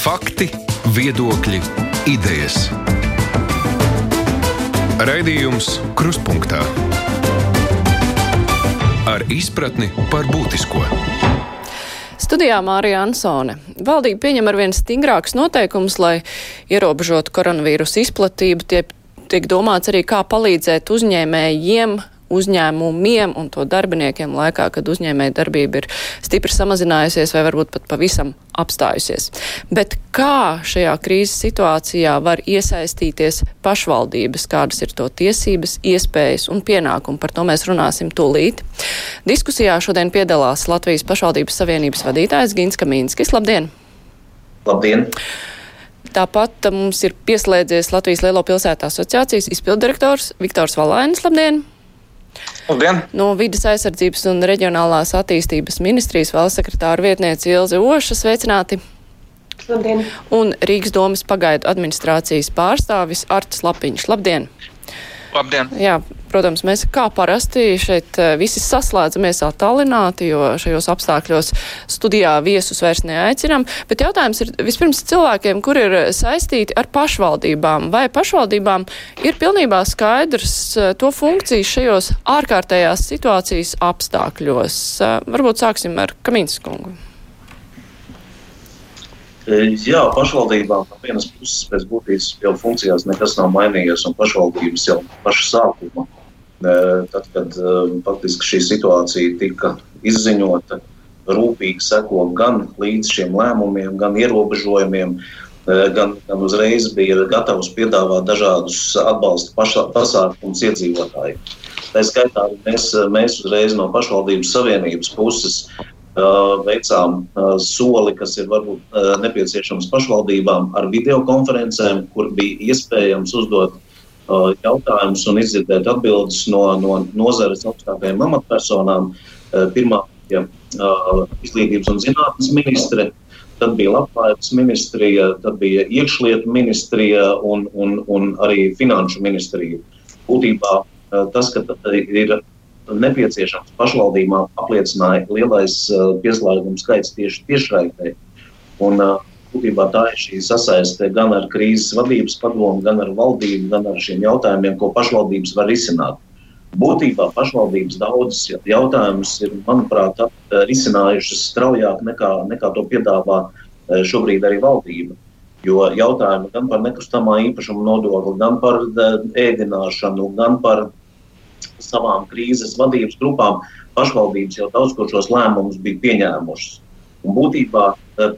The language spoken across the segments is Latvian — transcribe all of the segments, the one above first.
Fakti, viedokļi, idejas. Raidījums Kruspunkta ar izpratni par būtisko. Studijā Mārija Ansone. Valdība pieņem arvien stingrākus noteikumus, lai ierobežotu koronavīrusu izplatību. Tie tiek domāts arī, kā palīdzēt uzņēmējiem uzņēmumiem un to darbiniekiem laikā, kad uzņēmēja darbība ir stipri samazinājusies vai varbūt pat pavisam apstājusies. Bet kā šajā krīzes situācijā var iesaistīties pašvaldības, kādas ir to tiesības, iespējas un pienākumi? Par to mēs runāsim tūlīt. Diskusijā šodien piedalās Latvijas pašvaldības savienības vadītājs Gins Kamīnskis. Labdien! Labdien! Tāpat mums ir pieslēdzies Latvijas Lielo pilsētu asociācijas izpildirektors Viktors Valainis. Labdien! Labdien! No vidas aizsardzības un reģionālās attīstības ministrijas valsts sekretāra vietniece Ilze Oša sveicināti. Labdien! Un Rīgas domas pagaidu administrācijas pārstāvis Arts Lapiņš. Labdien! Labdien! Jā, protams, mēs kā parasti šeit eh, visi saslēdzamies attālināti, jo šajos apstākļos studijā viesus vairs neaicinām. Bet jautājums ir vispirms cilvēkiem, kur ir saistīti ar pašvaldībām. Vai pašvaldībām ir pilnībā skaidrs eh, to funkcijas šajos ārkārtējās situācijas apstākļos? Eh, varbūt sāksim ar Kamīnas kungu. Jā, pašvaldībām no vienas puses pēc būtības jau funkcijās nekas nav mainījies, un pašvaldības jau paša sākuma, tad, kad faktiski šī situācija tika izziņota, rūpīgi seko gan līdz šiem lēmumiem, gan ierobežojumiem, gan, gan uzreiz bija gatavs piedāvāt dažādus atbalsta pasākumus iedzīvotājiem. Tā skaitā mēs, mēs uzreiz no pašvaldības savienības puses veicām soli, kas ir varbūt nepieciešams pašvaldībām ar videokonferencēm, kur bija iespējams uzdot jautājumus un izdzirdēt atbildes no, no nozares augstākajām amatpersonām. Pirmā bija izglītības un zinātnes ministre, tad bija labklājības ministrija, tad bija iekšlietu ministrija un, un, un arī finanšu ministrija. Būtībā tas, ka ir nepieciešams pašvaldībām apliecināja lielais uh, pieslēguma skaits tieši tiešraidē. Un, uh, būtībā tā ir šī sasaiste gan ar krīzes vadības padomu, gan ar valdību, gan ar šiem jautājumiem, ko pašvaldības var risināt. Būtībā pašvaldības daudzas jautājumus ir, manuprāt, risinājušas straujāk nekā, nekā to piedāvā šobrīd arī valdība. Jo jautājumi gan par nekustamā īpašuma nodokli, gan par ēdināšanu, gan par savām krīzes vadības grupām pašvaldības jau daudz ko šos lēmumus bija pieņēmušas. Un būtībā, eh,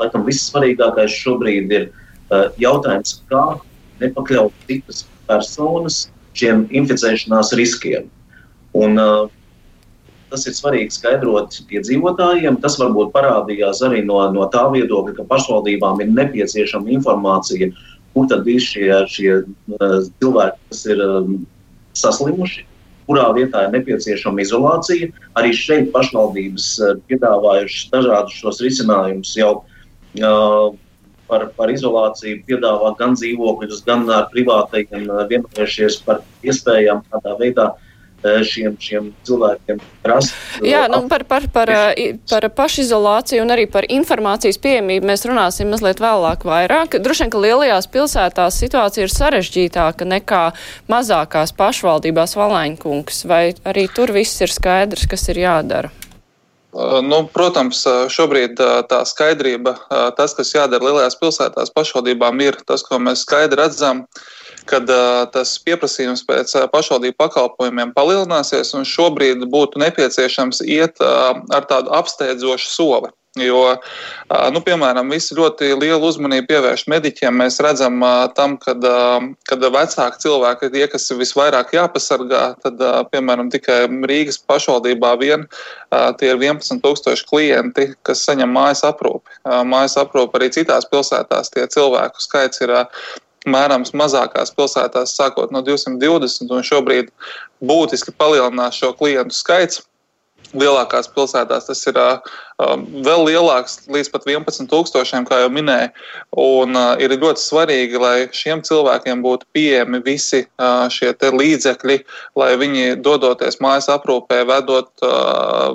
laikam, vissvarīgākais šobrīd ir eh, jautājums, kā nepakļaut citas personas šiem inficēšanās riskiem. Un, uh, tas ir svarīgi skaidrot iedzīvotājiem. Tas varbūt parādījās arī no, no tā viedokļa, ka pašvaldībām ir nepieciešama informācija, kur tad ir šie, šie cilvēki, kas ir saslimuši, kurā vietā ir nepieciešama izolācija. Arī šeit pašvaldības eh, piedāvājušas dažādus šos risinājumus jau. Uh, par, par izolāciju piedāvā gan dzīvokļus, gan ar privātajiem vienojušies par iespējām kādā veidā šiem, šiem cilvēkiem rast. Jā, nu, par, par, par, par pašizolāciju un arī par informācijas pieejamību mēs runāsim mazliet vēlāk vairāk. Droši vien, ka lielajās pilsētās situācija ir sarežģītāka nekā mazākās pašvaldībās valaiņkungs, vai arī tur viss ir skaidrs, kas ir jādara? Nu, protams, šobrīd tā skaidrība, tas, kas jādara lielajās pilsētās pašvaldībām, ir tas, ko mēs skaidri redzam. Uh, kad uh, tas pieprasījums pēc uh, pašvaldību pakalpojumiem palielināsies, un šobrīd būtu nepieciešams iet uh, ar tādu apsteidzošu soli. Jo, nu, piemēram, visi ļoti lielu uzmanību pievērš mediķiem. Mēs redzam, tam, kad, kad vecāki cilvēki ir tie, kas visvairāk jāpasargā, tad, piemēram, tikai Rīgas pašvaldībā vien tie ir 11,000 klienti, kas saņem mājas aprūpi. Mājas aprūpi arī citās pilsētās tie cilvēku skaits ir mērams mazākās pilsētās, sākot no 220, un šobrīd būtiski palielinās šo klientu skaits. Lielākās pilsētās tas ir vēl lielāks, līdz pat 11,000, kā jau minēju. Un, uh, ir ļoti svarīgi, lai šiem cilvēkiem būtu pieejami visi uh, šie līdzekļi, lai viņi dodoties mājas aprūpē, vedot, uh,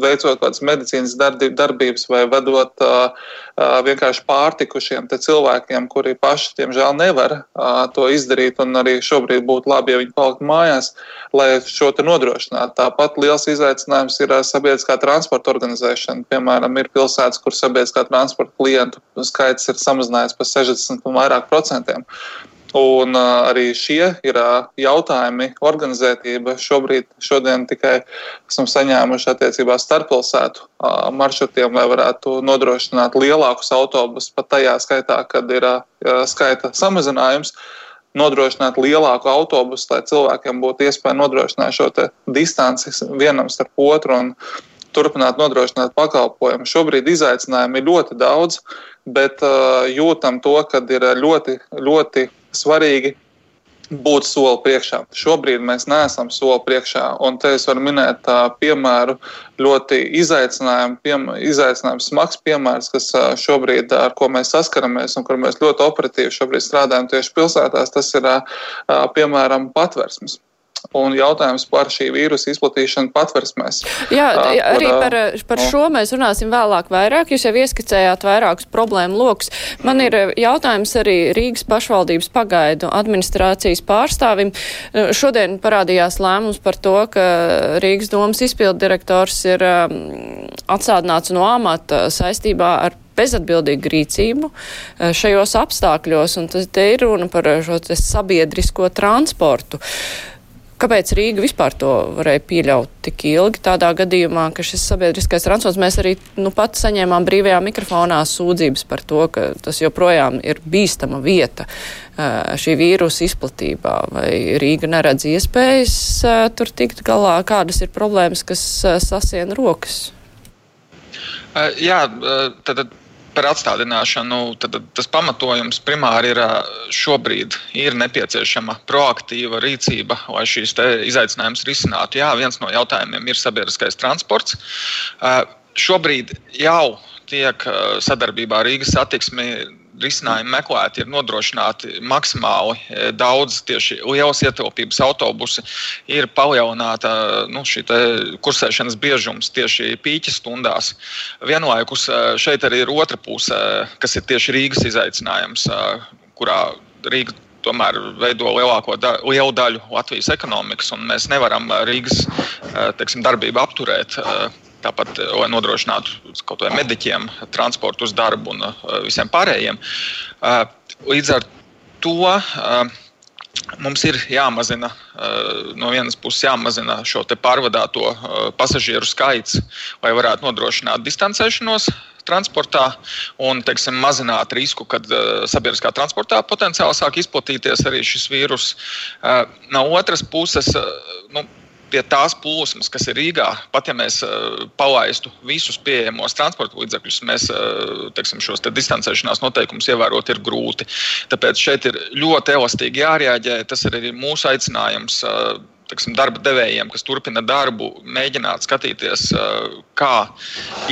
veicot kādas medicīnas darbības vai vedot uh, uh, vienkārši pārtiku šiem cilvēkiem, kuri paši, diemžēl, nevar uh, to izdarīt. Un arī šobrīd būtu labi, ja viņi paliktu mājās, lai šo nodrošinātu. Tāpat liels izaicinājums ir sabiedriskā transporta organizēšana piemēram, ir pilsētas, kur sabiedriskā transporta klientu skaits ir samazinājies par 60 un vairāk procentiem. Un uh, arī šie ir uh, jautājumi, organizētība. Šobrīd, šodien tikai esam saņēmuši attiecībā starppilsētu uh, maršrutiem, lai varētu nodrošināt lielākus autobusus, pat tajā skaitā, kad ir uh, skaita samazinājums. Nodrošināt lielāku autobusu, lai cilvēkiem būtu iespēja nodrošināt šo distanci vienam starp otru. Un, uh, turpināt nodrošināt pakalpojumu. Šobrīd izaicinājumu ir ļoti daudz, bet uh, jūtam to, ka ir ļoti, ļoti svarīgi būt soli priekšā. Šobrīd mēs neesam soli priekšā, un te es varu minēt tā piemēru, ļoti izaicinājumu, piem, izaicinājumu smags piemērs, kas uh, šobrīd, ar ko mēs saskaramies un kur mēs ļoti operatīvi strādājam tieši pilsētās, tas ir uh, piemēram patversmes un jautājums par šī vīrusa izplatīšanu patversmēs. Jā, arī par, par šo mēs runāsim vēlāk vairāk. Jūs jau ieskicējāt vairākus problēmu lokus. Man ir jautājums arī Rīgas pašvaldības pagaidu administrācijas pārstāvim. Šodien parādījās lēmums par to, ka Rīgas domas izpildu direktors ir atsādināts no amata saistībā ar bezatbildīgu rīcību šajos apstākļos, un tas te ir runa par šo sabiedrisko transportu. Kāpēc Rīga vispār to varēja pieļaut tik ilgi tādā gadījumā, ka šis sabiedriskais transports, mēs arī nu, pat saņēmām brīvajā mikrofonā sūdzības par to, ka tas joprojām ir bīstama vieta šī vīrusa izplatībā. Vai Rīga neredz iespējas tur tikt galā? Kādas ir problēmas, kas sasien rokas? Jā, tad par atstādināšanu, tad tas pamatojums primāri ir šobrīd ir nepieciešama proaktīva rīcība, lai šīs izaicinājumus risinātu. Jā, viens no jautājumiem ir sabiedriskais transports. Šobrīd jau tiek sadarbībā ar Rīgas satiksmi risinājumi meklēti, ir nodrošināti maksimāli e, daudz tieši lielas ietilpības autobusi, ir palielināta nu, šī kursēšanas biežums tieši pīķa stundās. Vienlaikus e, šeit arī ir otra puse, kas ir tieši Rīgas izaicinājums, e, kurā Rīga tomēr veido lielāko da lielu daļu Latvijas ekonomikas, un mēs nevaram Rīgas teiksim, darbību apturēt. Tāpat, eh, lai nodrošinātu kaut kādiem mediķiem transportu uz darbu un eh, visiem pārējiem. Eh, līdz ar to mums ir jāmazina no vienas puses jāmazina šo pārvadāto pasažieru skaits, lai varētu nodrošināt distancēšanos transportā un teiksim, mazināt risku, kad uh, sabiedriskā transportā potenciāli sāk izplatīties arī šis vīrus. Uh, no otras puses, uh, nu, pie tās plūsmas, kas ir Rīgā, pat ja mēs uh, palaistu visus pieejamos transporta līdzekļus, mēs uh, teiksim, šos te distancēšanās noteikumus ievērot ir grūti. Tāpēc šeit ir ļoti elastīgi jārēģē. Tas ir arī mūsu aicinājums. Uh, teksim, darba devējiem, kas turpina darbu, mēģināt skatīties, kā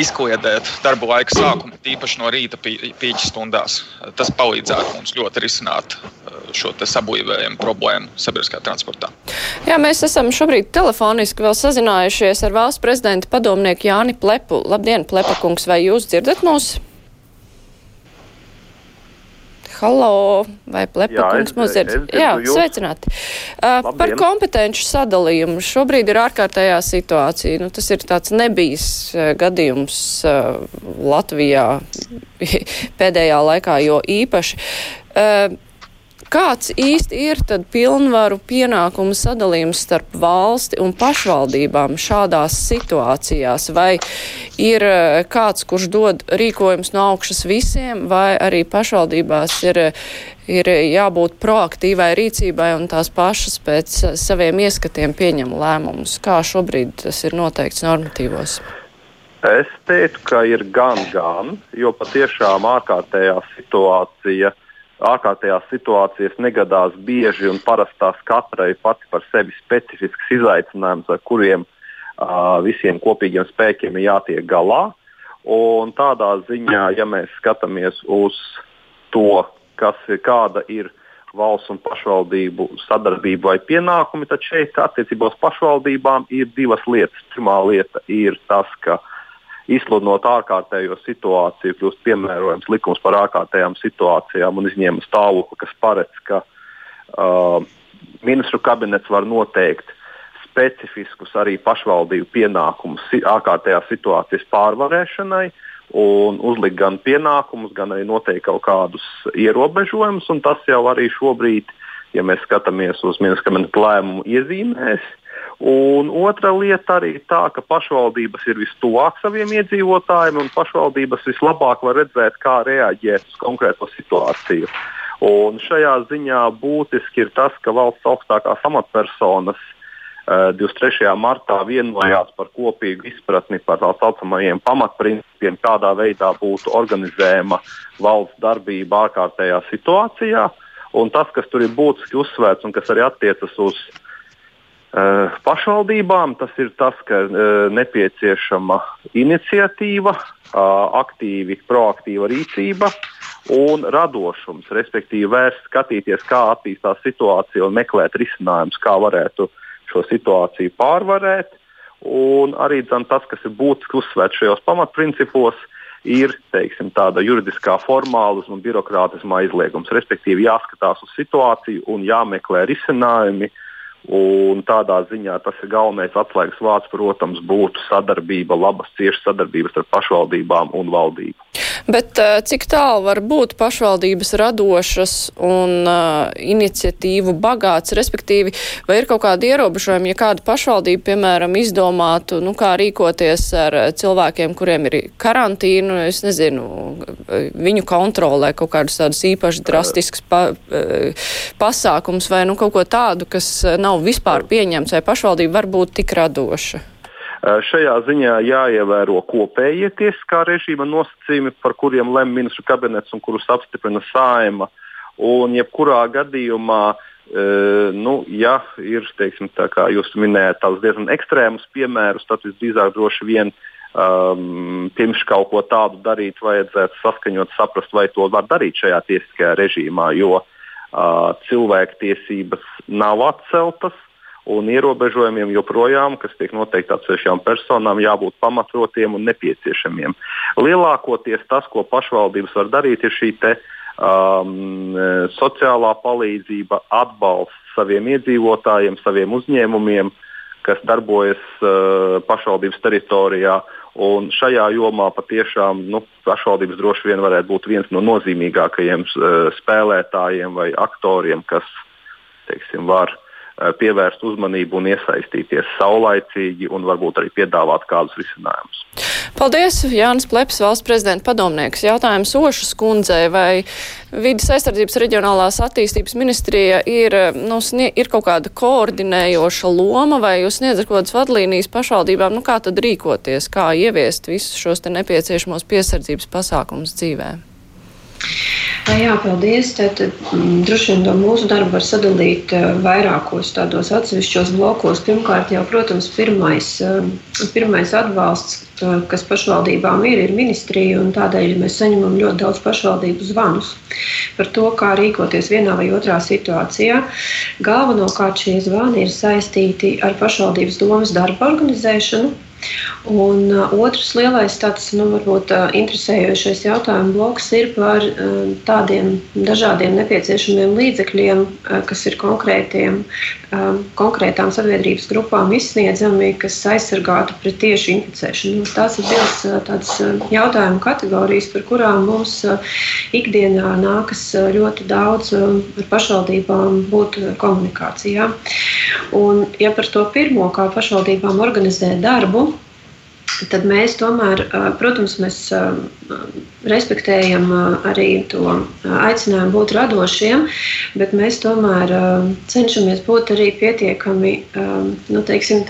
izkliedēt darba laika sākumu, tīpaši no rīta pīķa stundās. Tas palīdzētu mums ļoti risināt šo sabojājumu problēmu sabiedriskajā transportā. Jā, mēs esam šobrīd telefoniski vēl sazinājušies ar valsts prezidenta padomnieku Jāni Plepu. Labdien, Plepa kungs, vai jūs dzirdat mūs? Halo, vai Plepakungs mums ir? Jā, sveicināti. Uh, par kompetenci sadalījumu. Šobrīd ir ārkārtējā situācija. Nu, tas ir tāds nebijis uh, gadījums uh, Latvijā pēdējā laikā, jo īpaši. Uh, Kāds īsti ir tad pilnvaru pienākumu sadalījums starp valsti un pašvaldībām šādās situācijās? Vai ir eh, kāds, kurš dod rīkojums no augšas visiem, vai arī pašvaldībās ir, ir jābūt proaktīvai rīcībai un tās pašas pēc saviem ieskatiem pieņem lēmumus? Kā šobrīd tas ir noteikts normatīvos? Es teiktu, ka ir gan, gan, jo patiešām ārkārtējā situācija uh, ārkārtējās situācijas negadās bieži un parastās katrai pati par sevi specifisks izaicinājums, ar kuriem uh, visiem kopīgiem spēkiem ir jātiek galā. Un tādā ziņā, ja mēs skatāmies uz to, kas ir, kāda ir valsts un pašvaldību sadarbība vai pienākumi, tad šeit attiecībā uz pašvaldībām ir divas lietas. Pirmā lieta ir tas, ka izsludinot ārkārtējo situāciju, kļūst piemērojams likums par ārkārtējām situācijām un izņēma stāvokli, kas paredz, ka uh, ministru kabinets var noteikt specifiskus arī pašvaldību pienākumus ārkārtējās situācijas pārvarēšanai un uzlikt gan pienākumus, gan arī noteikt kaut kādus ierobežojumus. Tas jau arī šobrīd, ja mēs skatāmies uz ministra kabineta lēmumu, iezīmēs. Un otra lieta arī tā, ka pašvaldības ir vistuvāk saviem iedzīvotājiem, un pašvaldības vislabāk var redzēt, kā reaģēt uz konkrēto situāciju. Un šajā ziņā būtiski ir tas, ka valsts augstākās amatpersonas 23. Eh, martā vienojās par kopīgu izpratni par tā saucamajiem pamatprincipiem, kādā veidā būtu organizējama valsts darbība ārkārtējā situācijā. Un tas, kas tur ir būtiski uzsvērts un kas arī attiecas uz uh, pašvaldībām, tas ir tas, ka uh, nepieciešama iniciatīva, uh, aktīvi, proaktīva rīcība un radošums, respektīvi vērst skatīties, kā attīstās situācija un meklēt risinājumus, kā varētu uh, šo situāciju pārvarēt. Un arī dzan, tas, kas ir būtiski uzsvērts šajos pamatprincipos, ir teiksim, tāda juridiskā formālisma un birokrātisma aizliegums. Respektīvi, jāskatās uz situāciju un jāmeklē risinājumi. Un tādā ziņā tas ir galvenais atslēgas vārds, protams, būtu sadarbība, labas, ciešas sadarbības ar pašvaldībām un valdību. Bet eh, cik tālu var būt pašvaldības radošas un uh, iniciatīvu bagāts, respektīvi, vai ir kaut kādi ierobežojumi, ja kāda pašvaldība, piemēram, izdomātu, nu, kā rīkoties ar cilvēkiem, kuriem ir karantīnu, es nezinu, viņu kontrolē kaut kādus tādus īpaši drastiskus pa, pasākums vai, nu, kaut ko tādu, kas nav vispār pieņemts, vai pašvaldība var būt tik radoša? Šajā ziņā jāievēro kopējie tiesiskā režīma nosacījumi, par kuriem lem ministru kabinets un kurus apstiprina saima. Un jebkurā gadījumā, e, nu, ja ir, teiksim, tā kā jūs minējāt, tādus diezgan ekstrēmus piemērus, tad visdrīzāk droši vien um, pirms kaut ko tādu darīt, vajadzētu saskaņot, saprast, vai to var darīt šajā tiesiskajā režīmā, jo uh, cilvēktiesības nav atceltas un ierobežojumiem joprojām, kas tiek noteikti atsevišķām personām, jābūt pamatrotiem un nepieciešamiem. Lielākoties tas, ko pašvaldības var darīt, ir šī te, um, sociālā palīdzība, atbalsts saviem iedzīvotājiem, saviem uzņēmumiem, kas darbojas uh, pašvaldības teritorijā. Un šajā jomā patiešām nu, pašvaldības droši vien varētu būt viens no nozīmīgākajiem uh, spēlētājiem vai aktoriem, kas teiksim, var uh, pievērst uzmanību un iesaistīties saulaicīgi un varbūt arī piedāvāt kādus risinājumus. Paldies, Jānis Pleps, valsts prezidenta padomnieks. Jautājums Ošas kundzei, vai vidas aizsardzības reģionālās attīstības ministrija ir, nu, ir kaut kāda koordinējoša loma, vai jūs sniedzat kaut kādas vadlīnijas pašvaldībām, nu kā tad rīkoties, kā ieviest visus šos te nepieciešamos piesardzības pasākumus dzīvēm? Jā, paldies. Tad, mm, droši vien mūsu darbu var sadalīt uh, vairākos tādos atsevišķos blokos. Pirmkārt, jau, protams, pirmais, uh, pirmais atbalsts, kas pašvaldībām ir, ir ministrija, tādēļ mēs saņemam ļoti daudz pašvaldību zvanus par to, kā rīkoties vienā vai otrā situācijā. Galvenokārt šie zvani ir saistīti ar pašvaldības domas darba organizēšanu Un uh, otrs lielais tāds, nu, varbūt uh, interesējošais jautājumu bloks ir par uh, tādiem dažādiem nepieciešamiem līdzekļiem, kas ir konkrētiem, uh, konkrētām sabiedrības grupām izsniedzami, kas aizsargātu pret tieši inficēšanu. Nu, tās ir divas tādas jautājumu kategorijas, par kurām mums ikdienā nākas ļoti daudz uh, ar pašvaldībām būt komunikācijā. Un, ja par to pirmo, kā pašvaldībām organizēt darbu, tad mēs tomēr, protams, mēs respektējam arī to aicinājumu būt radošiem, bet mēs tomēr cenšamies būt arī pietiekami nu, teiksim,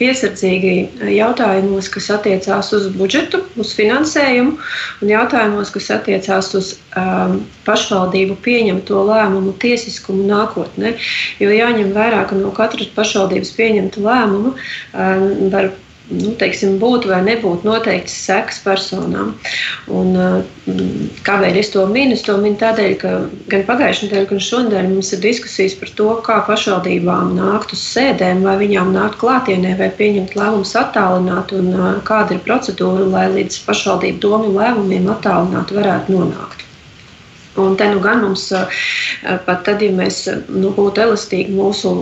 piesardzīgi jautājumos, kas attiecās uz budžetu, uz finansējumu un jautājumos, kas attiecās uz pašvaldību pieņemto lēmumu tiesiskumu nākotnē. Jo jāņem vērā, ka no katras pašvaldības pieņemta lēmuma var nu, teiksim, būt vai nebūt noteikts seks personām. Un, kādēļ es to minu? Es to minu tādēļ, ka gan pagājušajā nedēļā, gan šodien mums ir diskusijas par to, kā pašvaldībām nākt uz sēdēm, vai viņām nākt klātienē, vai pieņemt lēmumus attālināt, un kāda ir procedūra, lai līdz pašvaldību domu lēmumiem attālināt varētu nonākt. Un te nu gan mums, pat tad, ja mēs nu, būtu elastīgi mūsu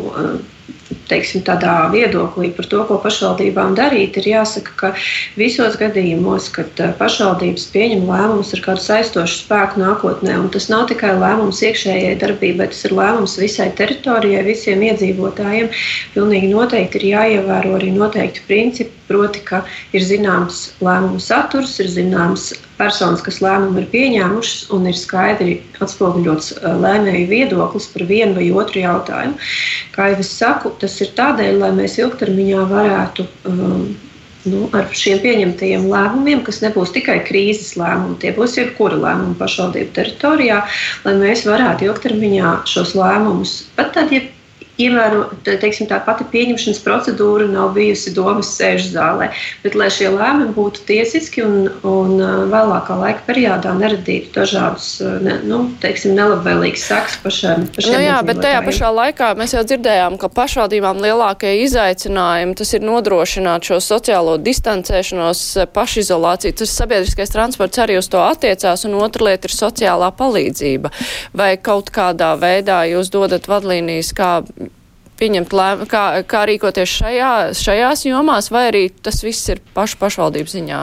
teiksim, tādā viedoklī par to, ko pašvaldībām darīt, ir jāsaka, ka visos gadījumos, kad eh, pašvaldības pieņem lēmumus ar kādu saistošu spēku nākotnē, un tas nav tikai lēmums iekšējai darbībai, tas ir lēmums visai teritorijai, visiem iedzīvotājiem, pilnīgi noteikti ir jāievēro arī noteikti principi, proti, ka ir zināms lēmumu saturs, ir zināms personas, kas lēmumu ir pieņēmušas, un ir skaidri atspoguļots eh, lēmēju viedoklis par vienu vai otru jautājumu. Kā jau es saku, tas ir tādēļ, lai mēs ilgtermiņā varētu um, nu, ar šiem pieņemtajiem lēmumiem, kas nebūs tikai krīzes lēmumi, tie būs jebkura lēmuma pašvaldību teritorijā, lai mēs varētu ilgtermiņā šos lēmumus, pat tad, ja ievēro, teiksim, tā pati pieņemšanas procedūra nav bijusi domas sēžu zālē. Bet, lai šie lēmumi būtu tiesiski un, un vēlākā laika periodā neradītu dažādus ne, nu, teiksim, nelabvēlīgus seks pašiem. pašiem nu, jā, bet tajā pašā laikā mēs jau dzirdējām, ka pašvaldībām lielākie izaicinājumi tas ir nodrošināt šo sociālo distancēšanos, pašizolāciju. Tas sabiedriskais transports arī uz to attiecās, un otra lieta ir sociālā palīdzība. Vai kaut kādā veidā jūs dodat vadlīnijas, kā pieņemt lēmumu, kā, kā rīkoties šajā, šajās jomās, vai arī tas viss ir pašu pašvaldību ziņā?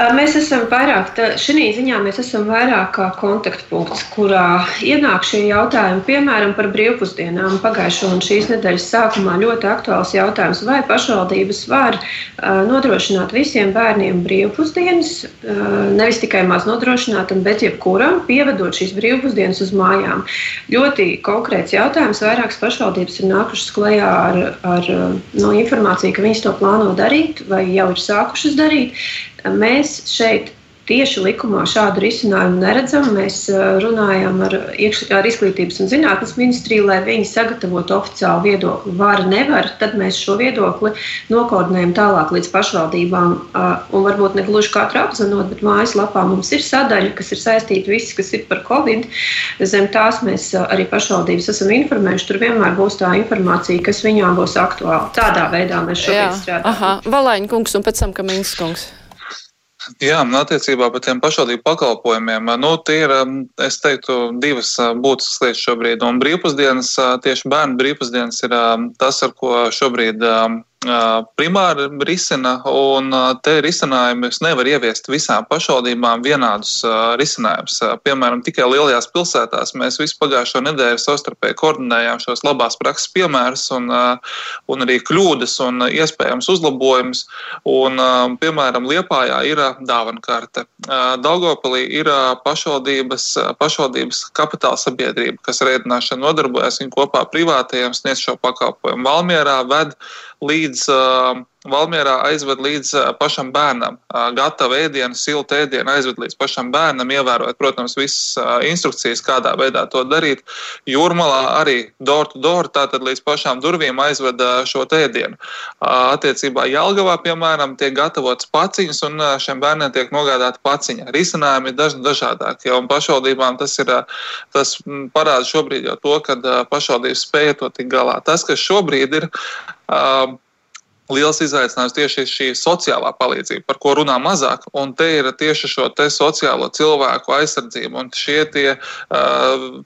Mēs esam vairāk, šī ziņā mēs esam vairāk kā kontaktpunkts, kurā ienāk šie jautājumi, piemēram, par brīvpusdienām. Pagājušo un šīs nedēļas sākumā ļoti aktuāls jautājums, vai pašvaldības var uh, nodrošināt visiem bērniem brīvpusdienas, uh, nevis tikai maz nodrošinātam, bet jebkuram, pievedot šīs brīvpusdienas uz mājām. Ļoti konkrēts jautājums. Vairākas pašvaldības ir nākušas klajā ar, ar no informāciju, ka viņas to plāno darīt vai jau ir sākušas darīt. Mēs šeit tieši likumā šādu risinājumu neredzam. Mēs uh, runājam ar, iekš, ar Izglītības un zinātnes ministriju, lai viņi sagatavotu oficiālu viedokli. Var, nevar, tad mēs šo viedokli nokoordinējam tālāk līdz pašvaldībām. Uh, un varbūt ne gluži katru apzinot, bet mājaslapā mums ir sadaļa, kas ir saistīta viss, kas ir par Covid. Zem tās mēs uh, arī pašvaldības esam informējuši. Tur vienmēr būs tā informācija, kas viņām būs aktuāla. Tādā veidā mēs šobrīd strādājam. Valaiņa kungs un pēc tam Kamīns kungs. Jā, attiecībā par tiem pašvaldību pakalpojumiem, nu, tie ir, es teiktu, divas būtiskas lietas šobrīd. Un brīvpusdienas, tieši bērnu brīvpusdienas ir tas, ar ko šobrīd primāri risina, un te risinājumus nevar ieviest visām pašvaldībām vienādus risinājumus. Piemēram, tikai lielajās pilsētās mēs visu pagājušo nedēļu savstarpēji koordinējām šos labās prakses piemērus un, un arī kļūdas un iespējams uzlabojumus. Un, piemēram, Liepājā ir dāvana karte. Daugopilī ir pašvaldības, pašvaldības kapitāla sabiedrība, kas ar ēdināšanu nodarbojas, viņi kopā privātajiem sniedz šo pakalpojumu. Valmierā ved līdz uh, Valmjerā aizved līdz uh, pašam bērnam. Uh, gatavu ēdienu, siltu ēdienu aizved līdz pašam bērnam, ievērojot, protams, visas uh, instrukcijas, kādā veidā to darīt. Jūrmalā arī door to door, tātad līdz pašām durvīm aizved uh, šo ēdienu. Uh, attiecībā Jelgavā, piemēram, tiek gatavots paciņas un uh, šiem bērniem tiek nogādāta paciņa. Risinājumi ir daž, dažādākie, un pašvaldībām tas, ir, uh, tas parāda šobrīd jau to, ka uh, pašvaldības spēja to tik galā. Tas, kas šobrīd ir Uh, liels izaicinājums tieši šī sociālā palīdzība, par ko runā mazāk. Un te ir tieši šo sociālo cilvēku aizsardzību un šie tie. Uh,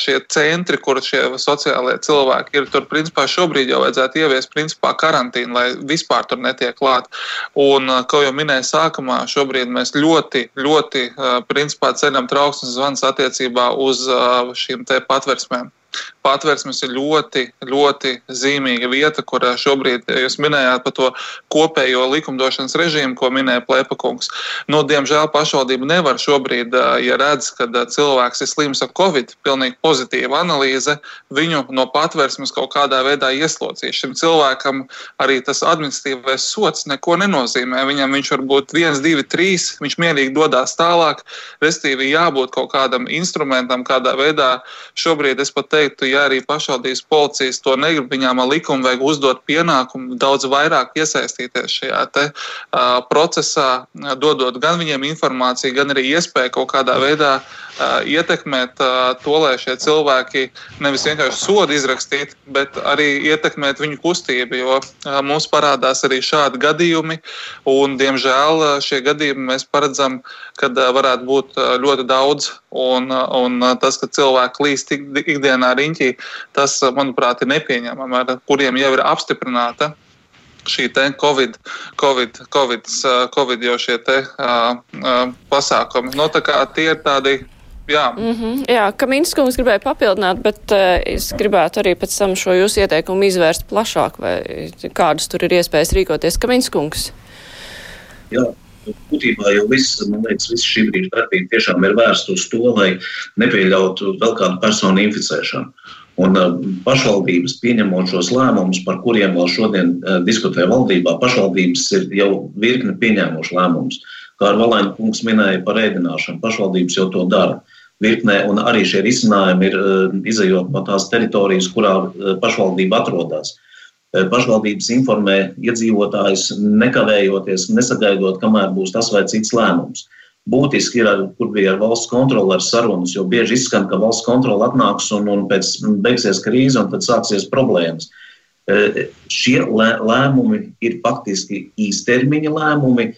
Šie centri, kur šie sociālie cilvēki ir, tur principā šobrīd jau vajadzētu ieviest principā karantīnu, lai vispār tur netiek klāt. Un, kā jau minēju sākumā, šobrīd mēs ļoti, ļoti principā ceļam trauksmes zvans attiecībā uz šīm te patversmēm patvērsmes ir ļoti, ļoti zīmīga vieta, kur eh, šobrīd eh, jūs minējāt par to kopējo likumdošanas režīmu, ko minēja Plēpakungs. Nu, diemžēl pašvaldība nevar šobrīd, eh, ja redz, ka cilvēks ir slims ar covid, pilnīgi pozitīva analīze, viņu no patvērsmes kaut kādā veidā ieslodzīt. Šim cilvēkam arī tas administratīvais sots neko nenozīmē. Viņam viņš var būt viens, divi, trīs, viņš mierīgi dodas tālāk. Restīvi jābūt kaut kādam instrumentam, kādā veidā šobrīd es pat teiktu, ja arī pašvaldības policijas to negrib, viņām ar likumu vajag uzdot pienākumu daudz vairāk iesaistīties šajā te, uh, procesā, dodot gan viņiem informāciju, gan arī iespēju kaut kādā veidā uh, ietekmēt uh, to, lai šie cilvēki nevis vienkārši sodu izrakstīt, bet arī ietekmēt viņu kustību, jo uh, mums parādās arī šādi gadījumi, un, diemžēl, šie gadījumi mēs paredzam, kad varētu būt ļoti daudz, un, un tas, ka cilvēki līst ikdienā riņķī, tas, manuprāt, ir nepieņemami, ar kuriem jau ir apstiprināta šī COVID, COVID, COVID, COVID jau šie te, uh, uh, pasākumi. No, nu, tā kā tie ir tādi Jā, mm -hmm, jā Kamīns kungs gribēja papildināt, bet uh, es gribētu arī pēc tam šo jūsu ieteikumu izvērst plašāk, vai kādas tur ir iespējas rīkoties. Kamīns kungs. Jā, būtībā jau viss, man liekas, viss šī brīža darbība tiešām ir vērsta uz to, lai nepieļautu vēl kādu personu inficēšanu. Un uh, pašvaldības pieņemot šos lēmumus, par kuriem vēl šodien uh, diskutē valdībā, pašvaldības ir jau virkni pieņēmuši lēmumus. Kā ar Valēnu kungs minēja par ēdināšanu, pašvaldības jau to dara. Virknē, un arī šie risinājumi ir uh, izējot no tās teritorijas, kurā pašvaldība atrodas. Eh, pašvaldības informē iedzīvotājus, nekavējoties, nesagaidot, kamēr būs tas vai cits lēmums. Būtiski ir, kur bija ar valsts kontroli ar sarunas, jo bieži izskan, ka valsts kontrole atnāks un, un pēc beigsies krīze un tad sāksies problēmas. Eh, šie lēmumi ir faktiski īstermiņa lēmumi,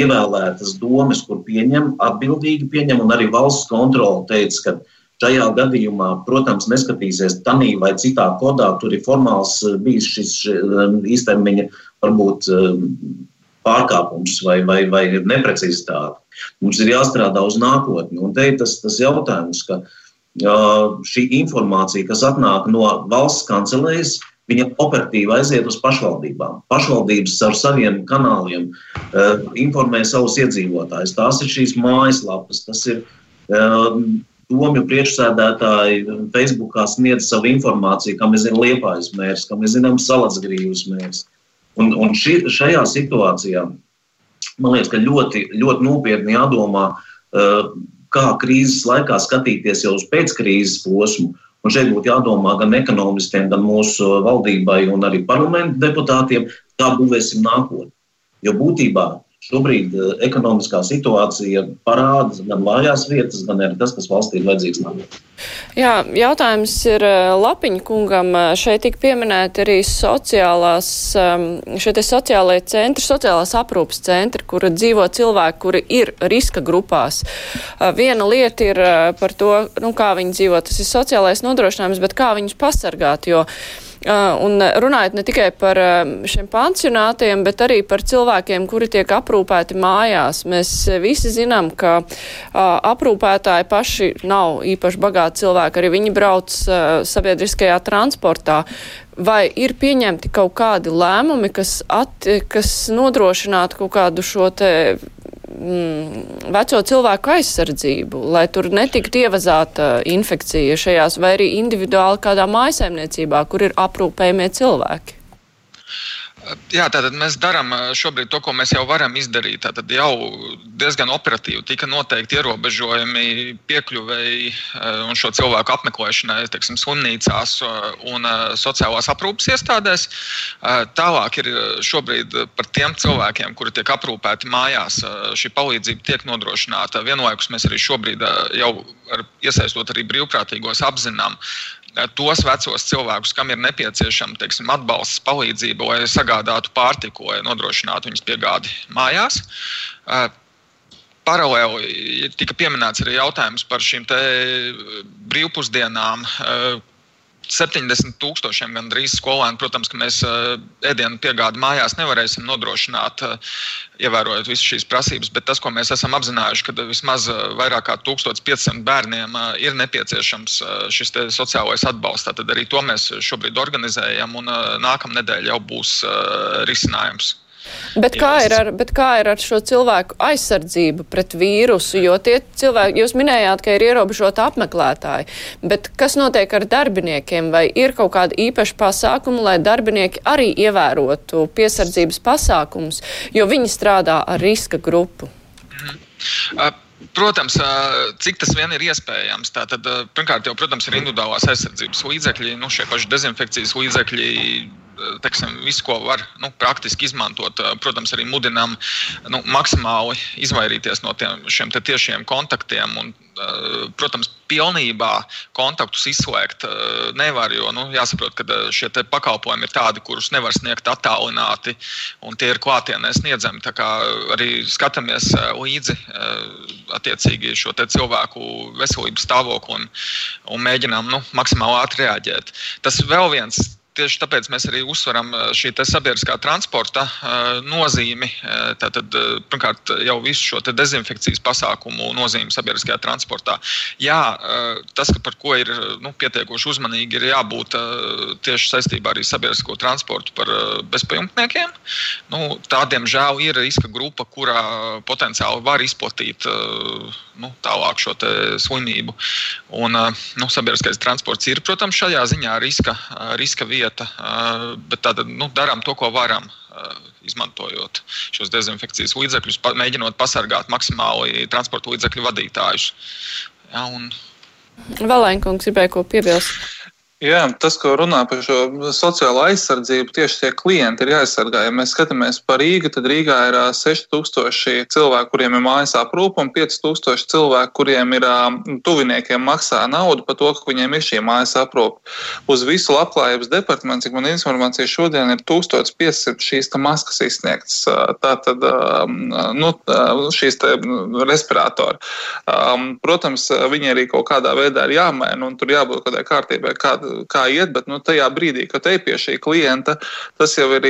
ievēlētas domas, kur pieņem, atbildīgi pieņem, un arī valsts kontrole teica, ka Šajā gadījumā, protams, neskatīsies tādā vai citā kodā. Tur ir formāls eh, bijis šis eh, īstermiņa varbūt eh, pārkāpums vai, vai, vai neprecizitāte. Mums ir jāstrādā uz nākotni. Un te ir tas, tas jautājums, ka šī informācija, kas atnāk no valsts kancelējas, viņa operatīvi aiziet uz pašvaldībām. Pašvaldības ar saviem kanāliem informē savus iedzīvotājus. Tās ir šīs mājaslapas, tas ir domju priekšsēdētāji Facebookā sniedz savu informāciju, mēs zinām, liepājas mērs, kā mēs zinām, salacgrīvas mērs. Un, un ši, šajā situācijā man liekas, ka ļoti, ļoti nopietni jādomā, uh, kā krīzes laikā skatīties jau uz pēckrīzes posmu. Un šeit būtu jādomā gan ekonomistiem, gan mūsu valdībai un arī parlamentu deputātiem, kā būvēsim nākotni. Jo būtībā Šobrīd uh, ekonomiskā situācija parāda gan vājās vietas, gan arī tas, kas valstī ir vajadzīgs nākotnē. Jā, jautājums ir uh, Lapiņa kungam. Uh, šeit tika pieminēti arī sociālās, um, šie te sociālai centri, sociālās aprūpas centri, kur dzīvo cilvēki, kuri ir riska grupās. Viena lieta ir par to, nu, kā viņi dzīvo, tas ir sociālais nodrošinājums, bet kā viņus pasargāt, jo Un runājot ne tikai par šiem pansionātiem, bet arī par cilvēkiem, kuri tiek aprūpēti mājās. Mēs visi zinām, ka aprūpētāji paši nav īpaši bagāti cilvēki, arī viņi brauc sabiedriskajā transportā. Vai ir pieņemti kaut kādi lēmumi, kas, at, kas nodrošinātu kaut kādu šo te mm, veco cilvēku aizsardzību, lai tur netiktu ievazāta infekcija šajās vai arī individuāli kādā mājasēmniecībā, kur ir aprūpējumie cilvēki? Jā, tātad mēs darām šobrīd to, ko mēs jau varam izdarīt. Tātad jau diezgan operatīvi tika noteikti ierobežojumi piekļuvēji un šo cilvēku apmeklēšanai, teiksim, slimnīcās un sociālās aprūpas iestādēs. Tālāk ir šobrīd par tiem cilvēkiem, kuri tiek aprūpēti mājās. Šī palīdzība tiek nodrošināta. Vienlaikus mēs arī šobrīd jau iesaistot arī brīvprātīgos apzinām tos vecos cilvēkus, kam ir nepieciešama teiksim, atbalsts, palīdzība, lai sagādātu pārtiku, lai nodrošinātu viņas piegādi mājās. Paralēli tika pieminēts arī jautājums par šīm brīvpusdienām, 70 tūkstošiem gandrīz skolēnu. Protams, ka mēs eh, ēdienu piegādi mājās nevarēsim nodrošināt, eh, ievērojot visas šīs prasības, bet tas, ko mēs esam apzinājuši, ka vismaz eh, vairāk kā 1500 bērniem ir nepieciešams šis sociālais atbalsts. Tad arī to mēs šobrīd organizējam, un nākamā nedēļa jau būs risinājums. Bet kā, ir ar, bet kā ir ar šo cilvēku aizsardzību pret vīrusu? Jo tie cilvēki, jūs minējāt, ka ir ierobežota apmeklētāji, bet kas notiek ar darbiniekiem? Vai ir kaut kāda īpaša pasākuma, lai darbinieki arī ievērotu piesardzības pasākumus, jo viņi strādā ar riska grupu? Mhm. Uh Protams, cik tas vien ir iespējams. Tātad, pirmkārt, jau, protams, ir individuālās aizsardzības līdzekļi, nu, šie paši dezinfekcijas līdzekļi, teiksim, visu, ko var nu, praktiski izmantot. Protams, arī mudinām nu, maksimāli izvairīties no tiem, šiem tiešiem kontaktiem. Un, protams, pilnībā kontaktus izslēgt nevar, jo nu, jāsaprot, ka šie pakalpojumi ir tādi, kurus nevar sniegt attālināti, un tie ir klātienē sniedzami. Tā kā arī skatāmies līdzi attiecīgi šo cilvēku veselības stāvokli un, un mēģinām nu, maksimāli ātri reaģēt. Tas vēl viens tieši tāpēc mēs arī uzsveram šī sabiedriskā transporta nozīmi. Tātad, pirmkārt, jau visu šo dezinfekcijas pasākumu nozīmi sabiedriskajā transportā. Jā, tas, par ko ir nu, pietiekoši uzmanīgi, ir jābūt tieši saistībā ar sabiedrisko transportu par bezpajumtniekiem. Nu, tā, diemžēl, ir riska grupa, kurā potenciāli var izplatīt nu, tālāk šo slimību. Un, nu, sabiedriskais transports ir, protams, šajā ziņā riska, riska vieta lieta, bet tad nu, darām to, ko varam. Izmantojot šos dezinfekcijas līdzekļus, mēģinot pasargāt maksimāli transporta līdzekļu vadītājus. Ja, un... Valēnkungs gribēja ko piebilst. Jā, tas, ko runā par šo sociālo aizsardzību, tieši tie klienti ir jāaizsargā. Ja mēs skatāmies par Rīgu, tad Rīgā ir 6000 cilvēku, kuriem ir mājas aprūpe, un 5000 cilvēku, kuriem ir tuviniekiem maksā naudu par to, ka viņiem ir šī mājas aprūpe. Uz visu labklājības departamentu, cik man informācija šodien ir 1500 šīs maskas izsniegtas. Tātad, nu, šīs respiratori. Protams, viņi arī kaut kādā veidā ir jāmaina, un tur jābūt kādai kārtībai. Kāda kā iet, bet nu, tajā brīdī, kad te pie šī klienta, tas jau uh,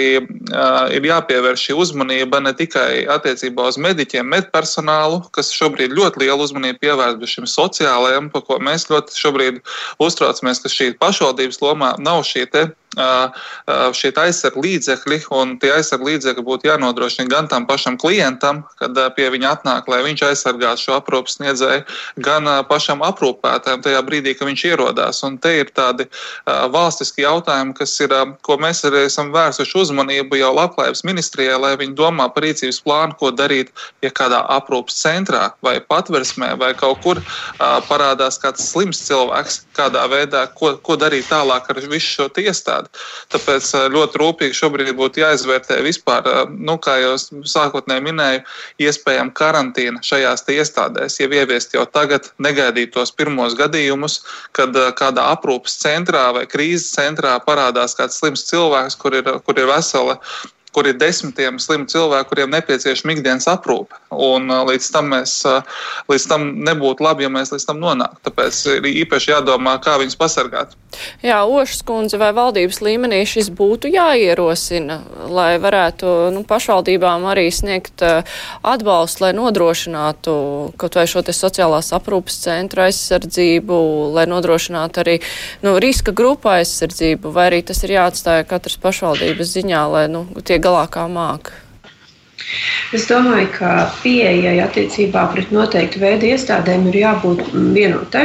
ir jāpievērš šī uzmanība ne tikai attiecībā uz mediķiem, medpersonālu, kas šobrīd ļoti lielu uzmanību pievērš, šim sociālajam, par ko mēs ļoti šobrīd uztraucamies, ka šī pašvaldības lomā nav šī te šie aizsardzības līdzekļi, un tie aizsardzības līdzekļi būtu jānodrošina gan tam pašam klientam, kad pie viņa atnāk, lai viņš aizsargātu šo aprūpas sniedzēju, gan pašam aprūpētājam tajā brīdī, kad viņš ierodās. Un te ir tādi valstiski jautājumi, kas ir, ko mēs arī esam vērsuši uzmanību jau labklājības ministrijai, lai viņi domā par rīcības plānu, ko darīt, ja kādā aprūpas centrā vai patversmē vai kaut kur parādās kāds slims cilvēks, kādā veidā, ko, ko darīt tālāk ar visu šo iestādi iestādi. Tāpēc eh, ļoti rūpīgi šobrīd būtu jāizvērtē vispār, eh, nu, kā jau sākotnēji minēju, iespējama karantīna šajās iestādēs. Ja ieviest jau tagad, negaidīt tos pirmos gadījumus, kad eh, kādā aprūpes centrā vai krīzes centrā parādās kāds slims cilvēks, kur ir, kur ir vesela kur ir desmitiem slimu cilvēku, kuriem nepieciešama ikdienas aprūpe. Un līdz tam, mēs, līdz tam nebūtu labi, ja mēs līdz tam nonāktu. Tāpēc ir īpaši jādomā, kā viņus pasargāt. Jā, Ošas kundze, vai valdības līmenī šis būtu jāierosina, lai varētu nu, pašvaldībām arī sniegt atbalstu, lai nodrošinātu kaut vai šo sociālās aprūpas centru aizsardzību, lai nodrošinātu arī nu, riska grupu aizsardzību, vai arī tas ir jāatstāja katras pašvaldības ziņā, lai nu, tie galā kā māca? Es domāju, ka pieejai attiecībā pret noteiktu veidu iestādēm ir jābūt vienotai.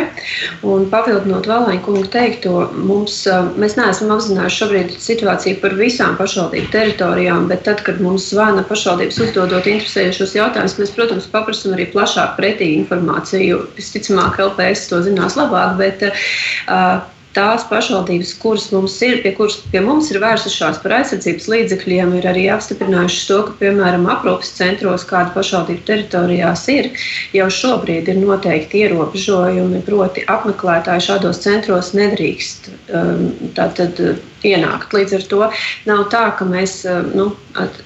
Un papildinot Valēņa kungu teikto, mums, mēs neesam apzinājuši šobrīd situāciju par visām pašvaldību teritorijām, bet tad, kad mums zvana pašvaldības uzdodot interesējušos jautājumus, mēs, protams, paprasam arī plašāk pretī informāciju. Visticamāk, LPS to zinās labāk, bet uh, tās pašvaldības, kuras mums ir, pie kuras pie mums ir vērsušās par aizsardzības līdzekļiem, ir arī apstiprinājušas to, ka, piemēram, aprūpes centros, kāda pašvaldība teritorijās ir, jau šobrīd ir noteikti ierobežojumi, proti apmeklētāji šādos centros nedrīkst. Um, tātad, ienākt. Līdz ar to nav tā, ka mēs, eh, nu,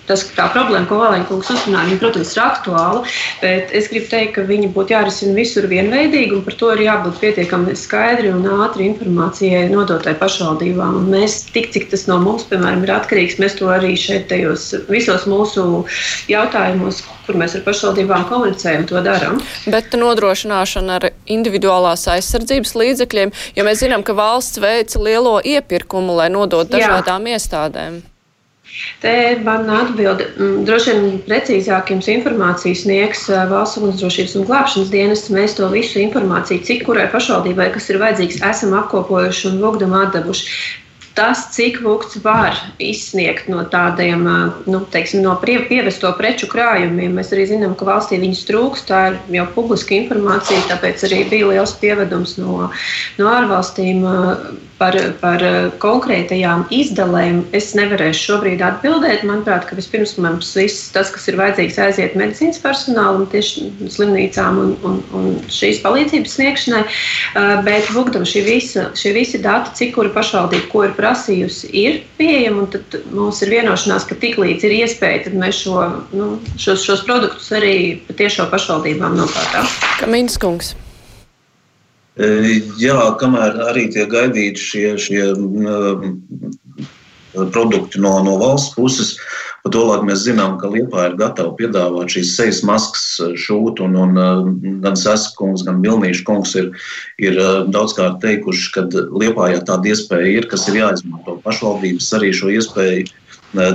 tas, tā problēma, ko Valēņkungs uzrunāja, viņa, protams, ir aktuāla, bet es gribu teikt, ka viņi būtu jārisina visur vienveidīgi, un par to ir jābūt pietiekami skaidri un ātri informācijai nodotai pašvaldībām. Un mēs, tik cik tas no mums, piemēram, ir atkarīgs, mēs to arī šeit tajos visos mūsu jautājumos, kur mēs ar pašvaldībām komunicējam, to darām. Bet nodrošināšana ar individuālās aizsardzības līdzekļiem, jo mēs zinām, ka valsts veica lielo iepirkumu, lai nodot dažādām Jā. iestādēm? Te man atbildi, mm, droši vien precīzāk jums informāciju sniegs Valsts ugunsdrošības un glābšanas dienests. Mēs to visu informāciju, cik kurai pašvaldībai, kas ir vajadzīgs, esam apkopojuši un logdam atdevuši. Tas, cik vukts var izsniegt no tādiem, nu, teiksim, no pievesto preču krājumiem, mēs arī zinām, ka valstī viņas trūks. Tā ir jau publiska informācija, tāpēc arī bija liels pievedums no, no ārvalstīm par, par konkrētajām izdalēm. Es nevarēšu šobrīd atbildēt. Manuprāt, ka vispirms mums viss tas, kas ir vajadzīgs, aiziet medicīnas personālam, tieši slimnīcām un, un, un šīs palīdzības sniegšanai. Bet, lūgdam, šie visi, šie visi dati, cik kura pašvaldība ko ir prasījusi, ir pieejami. Tad mums ir vienošanās, ka tiklīdz ir iespēja, tad mēs šo, nu, šos, šos produktus arī patiešām pašvaldībām nopērkam. Kamīns kungs. Jā, kamēr arī tiek gaidīti šie, šie produkti no, no valsts puses, pat tolaik mēs zinām, ka Liepa ir gatava piedāvāt šīs sejas maskas šūt, un, un gan Saskungs, gan Vilnīša kungs ir, ir daudzkārt teikuši, ka Liepā ja tāda iespēja ir, kas ir jāizmanto. Pašvaldības arī šo iespēju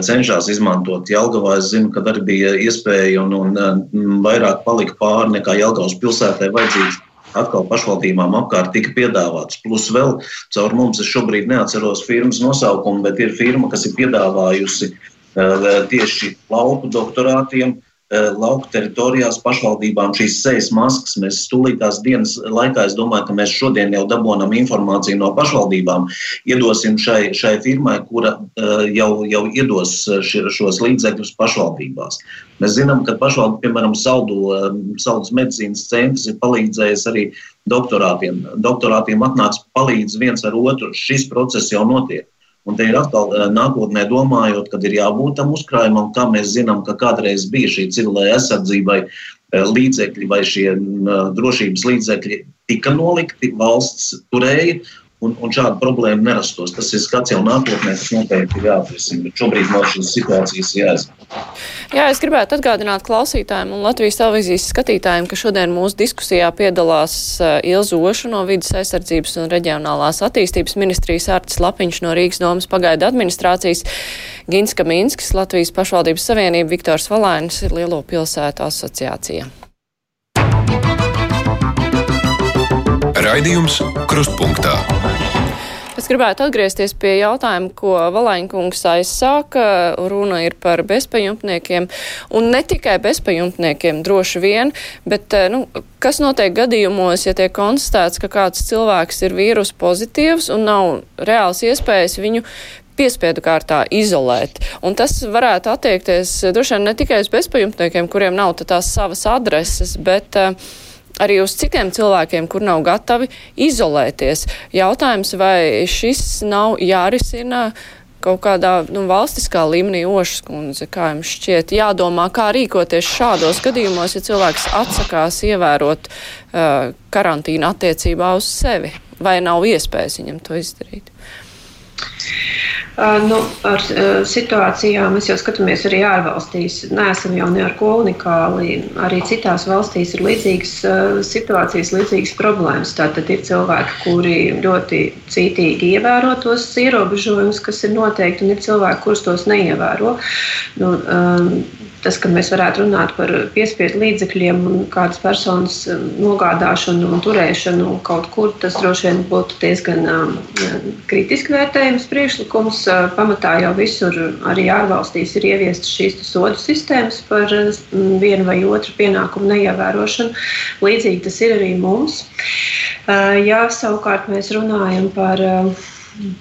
cenšas izmantot. Jelgavā es zinu, ka arī bija iespēja un, un vairāk palika pāri nekā Jelgavas pilsētai vajadzīgs atkal pašvaldībām apkārt tika piedāvāts. Plus vēl caur mums, es šobrīd neatceros firmas nosaukumu, bet ir firma, kas ir piedāvājusi uh, tieši lauku doktorātiem lauku teritorijās pašvaldībām šīs sejas maskas. Mēs stulītās dienas laikā, es domāju, ka mēs šodien jau dabūnam informāciju no pašvaldībām, iedosim šai, šai firmai, kura jau, jau iedos šos līdzekļus pašvaldībās. Mēs zinām, ka pašvaldība, piemēram, Saldu, Saldus medicīnas centrs ir palīdzējis arī doktorātiem. Doktorātiem atnāks palīdz viens ar otru. Šis process jau notiek. Un te ir atkal eh, nākotnē domājot, kad ir jābūt tam uzkrājumam, kā mēs zinām, ka kādreiz bija šī civilai aizsardzībai eh, līdzekļi vai šie drošības līdzekļi tika nolikti, valsts turēja, un, un šāda problēma nerastos. Tas ir skats jau nākotnē, kas noteikti ir jāatrisina, bet šobrīd no šīs situācijas jāizmanto. Jā, es gribētu atgādināt klausītājiem un Latvijas televīzijas skatītājiem, ka šodien mūsu diskusijā piedalās Ilza Oša no vidas aizsardzības un reģionālās attīstības ministrijas Artis Lapiņš no Rīgas domas pagaida administrācijas, Gins Kaminskis, Latvijas pašvaldības savienība, Viktors Valainis ir Lielo pilsētu asociācija. Raidījums Krustpunktā. Gribētu atgriezties pie jautājuma, ko Valaņkungs aizsāka. Runa ir par bezpajumtniekiem, un ne tikai bezpajumtniekiem droši vien, bet eh, nu, kas notiek gadījumos, ja tiek konstatēts, ka kāds cilvēks ir vīrus pozitīvs un nav reāls iespējas viņu piespiedu kārtā izolēt. Un tas varētu attiekties droši vien ne tikai uz bezpajumtniekiem, kuriem nav tās savas adreses, bet uh, arī uz citiem cilvēkiem, kur nav gatavi izolēties. Jautājums, vai šis nav jārisina kaut kādā nu, valstiskā līmenī, Ošas kundze, kā jums šķiet, jādomā, kā rīkoties šādos gadījumos, ja cilvēks atsakās ievērot uh, karantīnu attiecībā uz sevi, vai nav iespējas viņam to izdarīt? Uh, nu, ar uh, situācijām mēs jau skatāmies arī ārvalstīs. Neesam jau ne ar ko unikāli. Arī citās valstīs ir līdzīgas uh, situācijas, līdzīgas problēmas. Tātad ir cilvēki, kuri ļoti cītīgi ievēro tos ierobežojumus, kas ir noteikti, un ir cilvēki, kurus tos neievēro. Nu, um, tas, ka mēs varētu runāt par piespiedu līdzekļiem un kādas personas um, nogādāšanu un turēšanu kaut kur, tas droši vien būtu diezgan um, kritiski vērtējums priekšlikums. Uh, pamatā jau visur, arī ārvalstīs, ir ieviestas šīs sodu sistēmas par um, vienu vai otru pienākumu neievērošanu. Līdzīgi tas ir arī mums. Uh, ja savukārt mēs runājam par uh,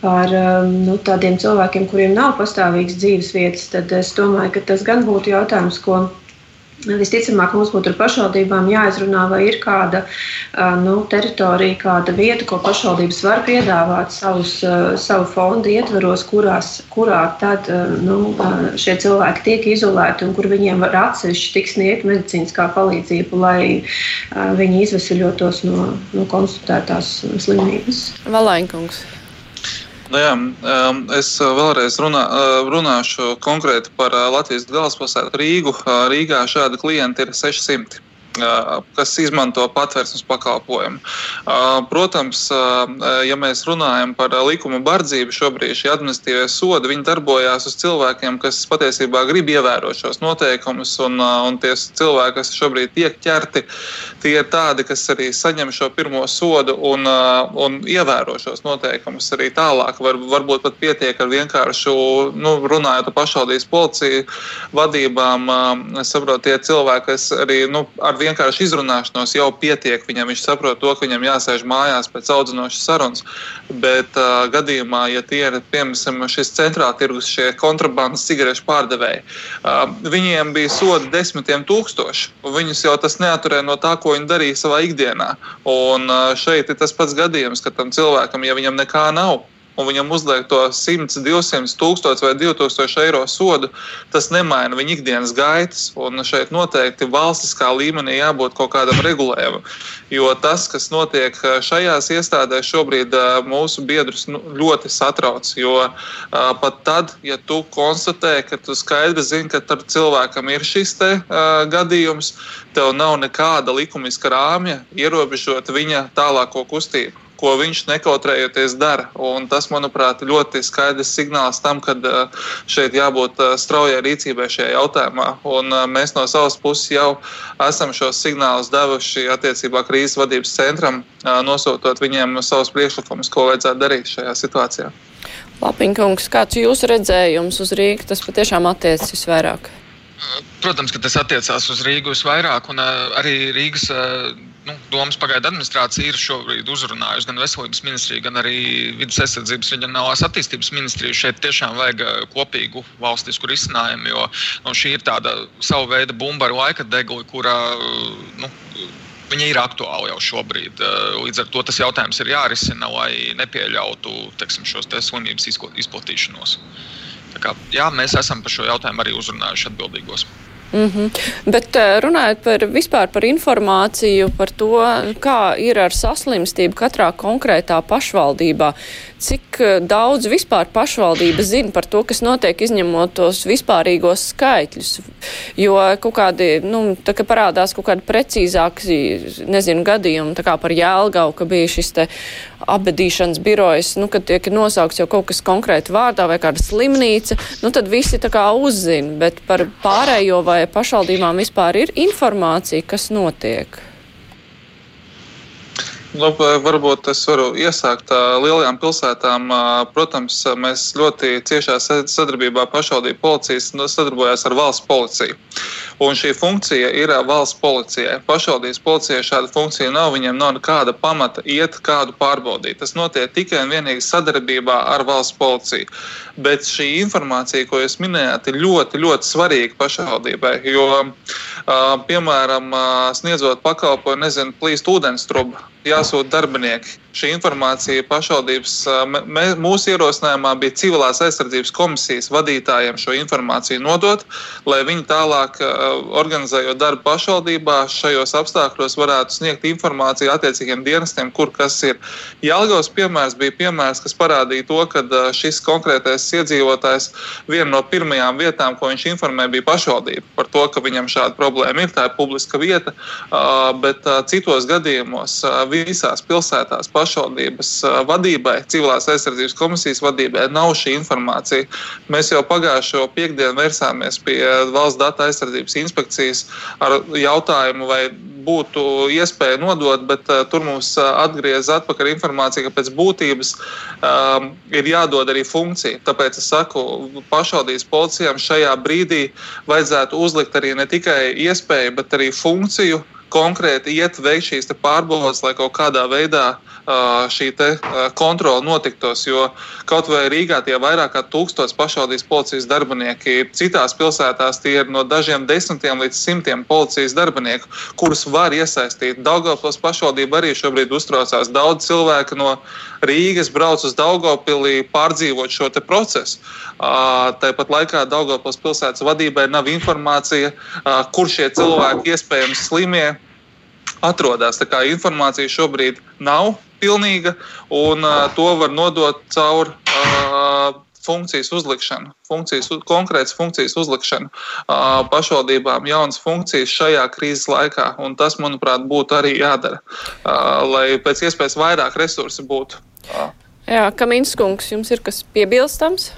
par um, nu, tādiem cilvēkiem, kuriem nav pastāvīgas dzīves vietas, tad es domāju, ka tas gan būtu jautājums, ko Visticamāk, mums būtu ar pašvaldībām jāizrunā, vai ir kāda uh, nu, teritorija, kāda vieta, ko pašvaldības var piedāvāt savus, uh, savu fondu ietveros, kurās, kurā tad uh, nu, šie cilvēki tiek izolēti un kur viņiem var atsevišķi tikt sniegt medicīniskā palīdzība, lai viņi izvesaļotos no, no konstatētās slimības. Valaiņkungs. Nu jā, um, es uh, vēlreiz runā, uh, runāšu konkrēti par uh, Latvijas galvaspilsētu Rīgu. Rīgā šādi klienti ir 600. Kas izmanto patvērsnes pakalpojumu. Protams, ja mēs runājam par likuma bardzību, šobrīd šie administratīvie sodi darbojās uz cilvēkiem, kas patiesībā grib ievērot šos noteikumus, un, un tie cilvēki, kas šobrīd tiek ķerti, tie ir tādi, kas arī saņem šo pirmo sodu un, un ievēro šos noteikumus arī tālāk. Var, varbūt pat pietiek ar vienkāršu, nu, runājot ar pašvaldības policiju vadībām, saprotu, tie cilvēki, kas arī nu, ar vienkārši izrunāšanos jau pietiek. Viņam viņš saprot to, ka viņam jāsēž mājās pēc audzinošas sarunas. Bet uh, gadījumā, ja tie ir piemēram šis centrāla tirgus, šie kontrabandas cigarešu pārdevēji, uh, viņiem bija sodi desmitiem tūkstoši. Viņus jau tas neaturēja no tā, ko viņi darīja savā ikdienā. Un uh, šeit ir tas pats gadījums, ka tam cilvēkam, ja viņam nekā nav, un viņam uzliek to 100, 200, 1000 vai 2000 eiro sodu, tas nemaina viņa ikdienas gaitas. Un šeit noteikti valstiskā līmenī jābūt kaut kādam regulējumam. Jo tas, kas notiek eh, šajās iestādēs, šobrīd eh, mūsu biedrus nu, ļoti satrauc. Jo uh, pat tad, ja tu konstatē, ka tu skaidri zini, ka tam cilvēkam ir šis te, uh, gadījums, tev nav nekāda likumiska rāmja ierobežot viņa tālāko kustību ko viņš nekautrējoties dara. Un tas, manuprāt, ļoti skaidrs signāls tam, ka šeit jābūt straujai rīcībai šajā jautājumā. Un mēs no savas puses jau esam šos signālus devuši attiecībā krīzes vadības centram, nosūtot viņiem savus priekšlikumus, ko vajadzētu darīt šajā situācijā. Lapiņkungs, kāds jūsu redzējums uz Rīgas tas patiešām attiecas visvairāk? Protams, ka tas attiecās uz Rīgu visvairāk, un arī Rīgas nu, domas pagaidu administrācija ir šobrīd uzrunājusi gan veselības ministriju, gan arī vidas aizsardzības reģionālās attīstības ministriju. Šeit tiešām vajag kopīgu valstisku risinājumu, jo nu, šī ir tāda sava veida bumba ar laika degli, kura uh, nu, Viņa ir aktuāla jau šobrīd. Uh, līdz ar to tas jautājums ir jārisina, lai nepieļautu teiksim, šos te slimības izplatīšanos. Kā, jā, mēs esam par šo jautājumu arī uzrunājuši atbildīgos. Mm -hmm. Bet eh, runājot par vispār par informāciju par to, kā ir ar saslimstību katrā konkrētā pašvaldībā, cik eh, daudz vispār pašvaldība zina par to, kas notiek, izņemot tos vispārīgos skaitļus. Jo kaut kādi, nu, tā kā parādās kaut kādi precīzāki, nezinu, gadījumi, tā kā par Jēlgavu, ka bija šis te abedīšanas birojas, nu, kad tiek nosaukts jau kaut kas konkrēti vārdā vai kāda slimnīca, nu, tad visi tā kā uzzina, bet par pārējo vai pašvaldībām vispār ir informācija, kas notiek. Nu, varbūt es varu iesākt lielajām pilsētām. Protams, mēs ļoti ciešā sadarbībā pašvaldību policijas nu, sadarbojās ar valsts policiju. Un šī funkcija ir valsts policijai. Pašvaldības policijai šāda funkcija nav. Viņiem nav nekāda pamata iet kādu pārbaudīt. Tas notiek tikai un vienīgi sadarbībā ar valsts policiju. Bet šī informācija, ko jūs minējāt, ir ļoti, ļoti svarīga pašvaldībai. Jo, piemēram, sniedzot pakalpojumu, nezinu, plīst ūdens truba jāsūta darbinieki. Šī informācija pašvaldības mē, mūsu ierosinājumā bija civilās aizsardzības komisijas vadītājiem šo informāciju nodot, lai viņi tālāk, organizējot darbu pašvaldībā, šajos apstākļos varētu sniegt informāciju attiecīgiem dienestiem, kur kas ir. Jālgaus piemērs bija piemērs, kas parādīja to, ka šis konkrētais iedzīvotājs viena no pirmajām vietām, ko viņš informēja, bija pašvaldība par to, ka viņam šāda problēma ir. Tā ir publiska vieta, bet citos gadījumos visās pilsētās pašvaldības vadībai, civilās aizsardzības komisijas vadībai nav šī informācija. Mēs jau pagājušo piekdienu vērsāmies pie valsts datu aizsardzības inspekcijas ar jautājumu, vai būtu iespēja nodot, bet uh, tur mums uh, atgriezās atpakaļ informācija, ka pēc būtības um, ir jādod arī funkcija. Tāpēc es saku, pašvaldības policijām šajā brīdī vajadzētu uzlikt arī ne tikai iespēju, bet arī funkciju konkrēti iet veikt šīs pārbaudas, lai kaut kādā veidā šī kontrole notiktos. Jo kaut vai Rīgā tie vairāk kā tūkstoši pašvaldības policijas darbinieki, citās pilsētās tie ir no dažiem desmitiem līdz simtiem policijas darbinieku, kurus var iesaistīt. Daugavpils pašvaldība arī šobrīd uztraucās. Daudz cilvēku no Rīgas brauc uz Daugavpilī pārdzīvot šo procesu. Tāpat laikā Daugavpils pilsētas vadībai nav informācija, kur šie cilvēki iespējams slimie atrodas. Tā kā informācija šobrīd nav pilnīga, un uh, to var nodot caur uh, funkcijas uzlikšanu, funkcijas, konkrētas funkcijas uzlikšanu pašvaldībām, jaunas funkcijas šajā krīzes laikā. Un tas, manuprāt, būtu arī jādara, lai pēc iespējas vairāk resursi būtu. Jā, Kamīns kungs, jums ir kas piebilstams?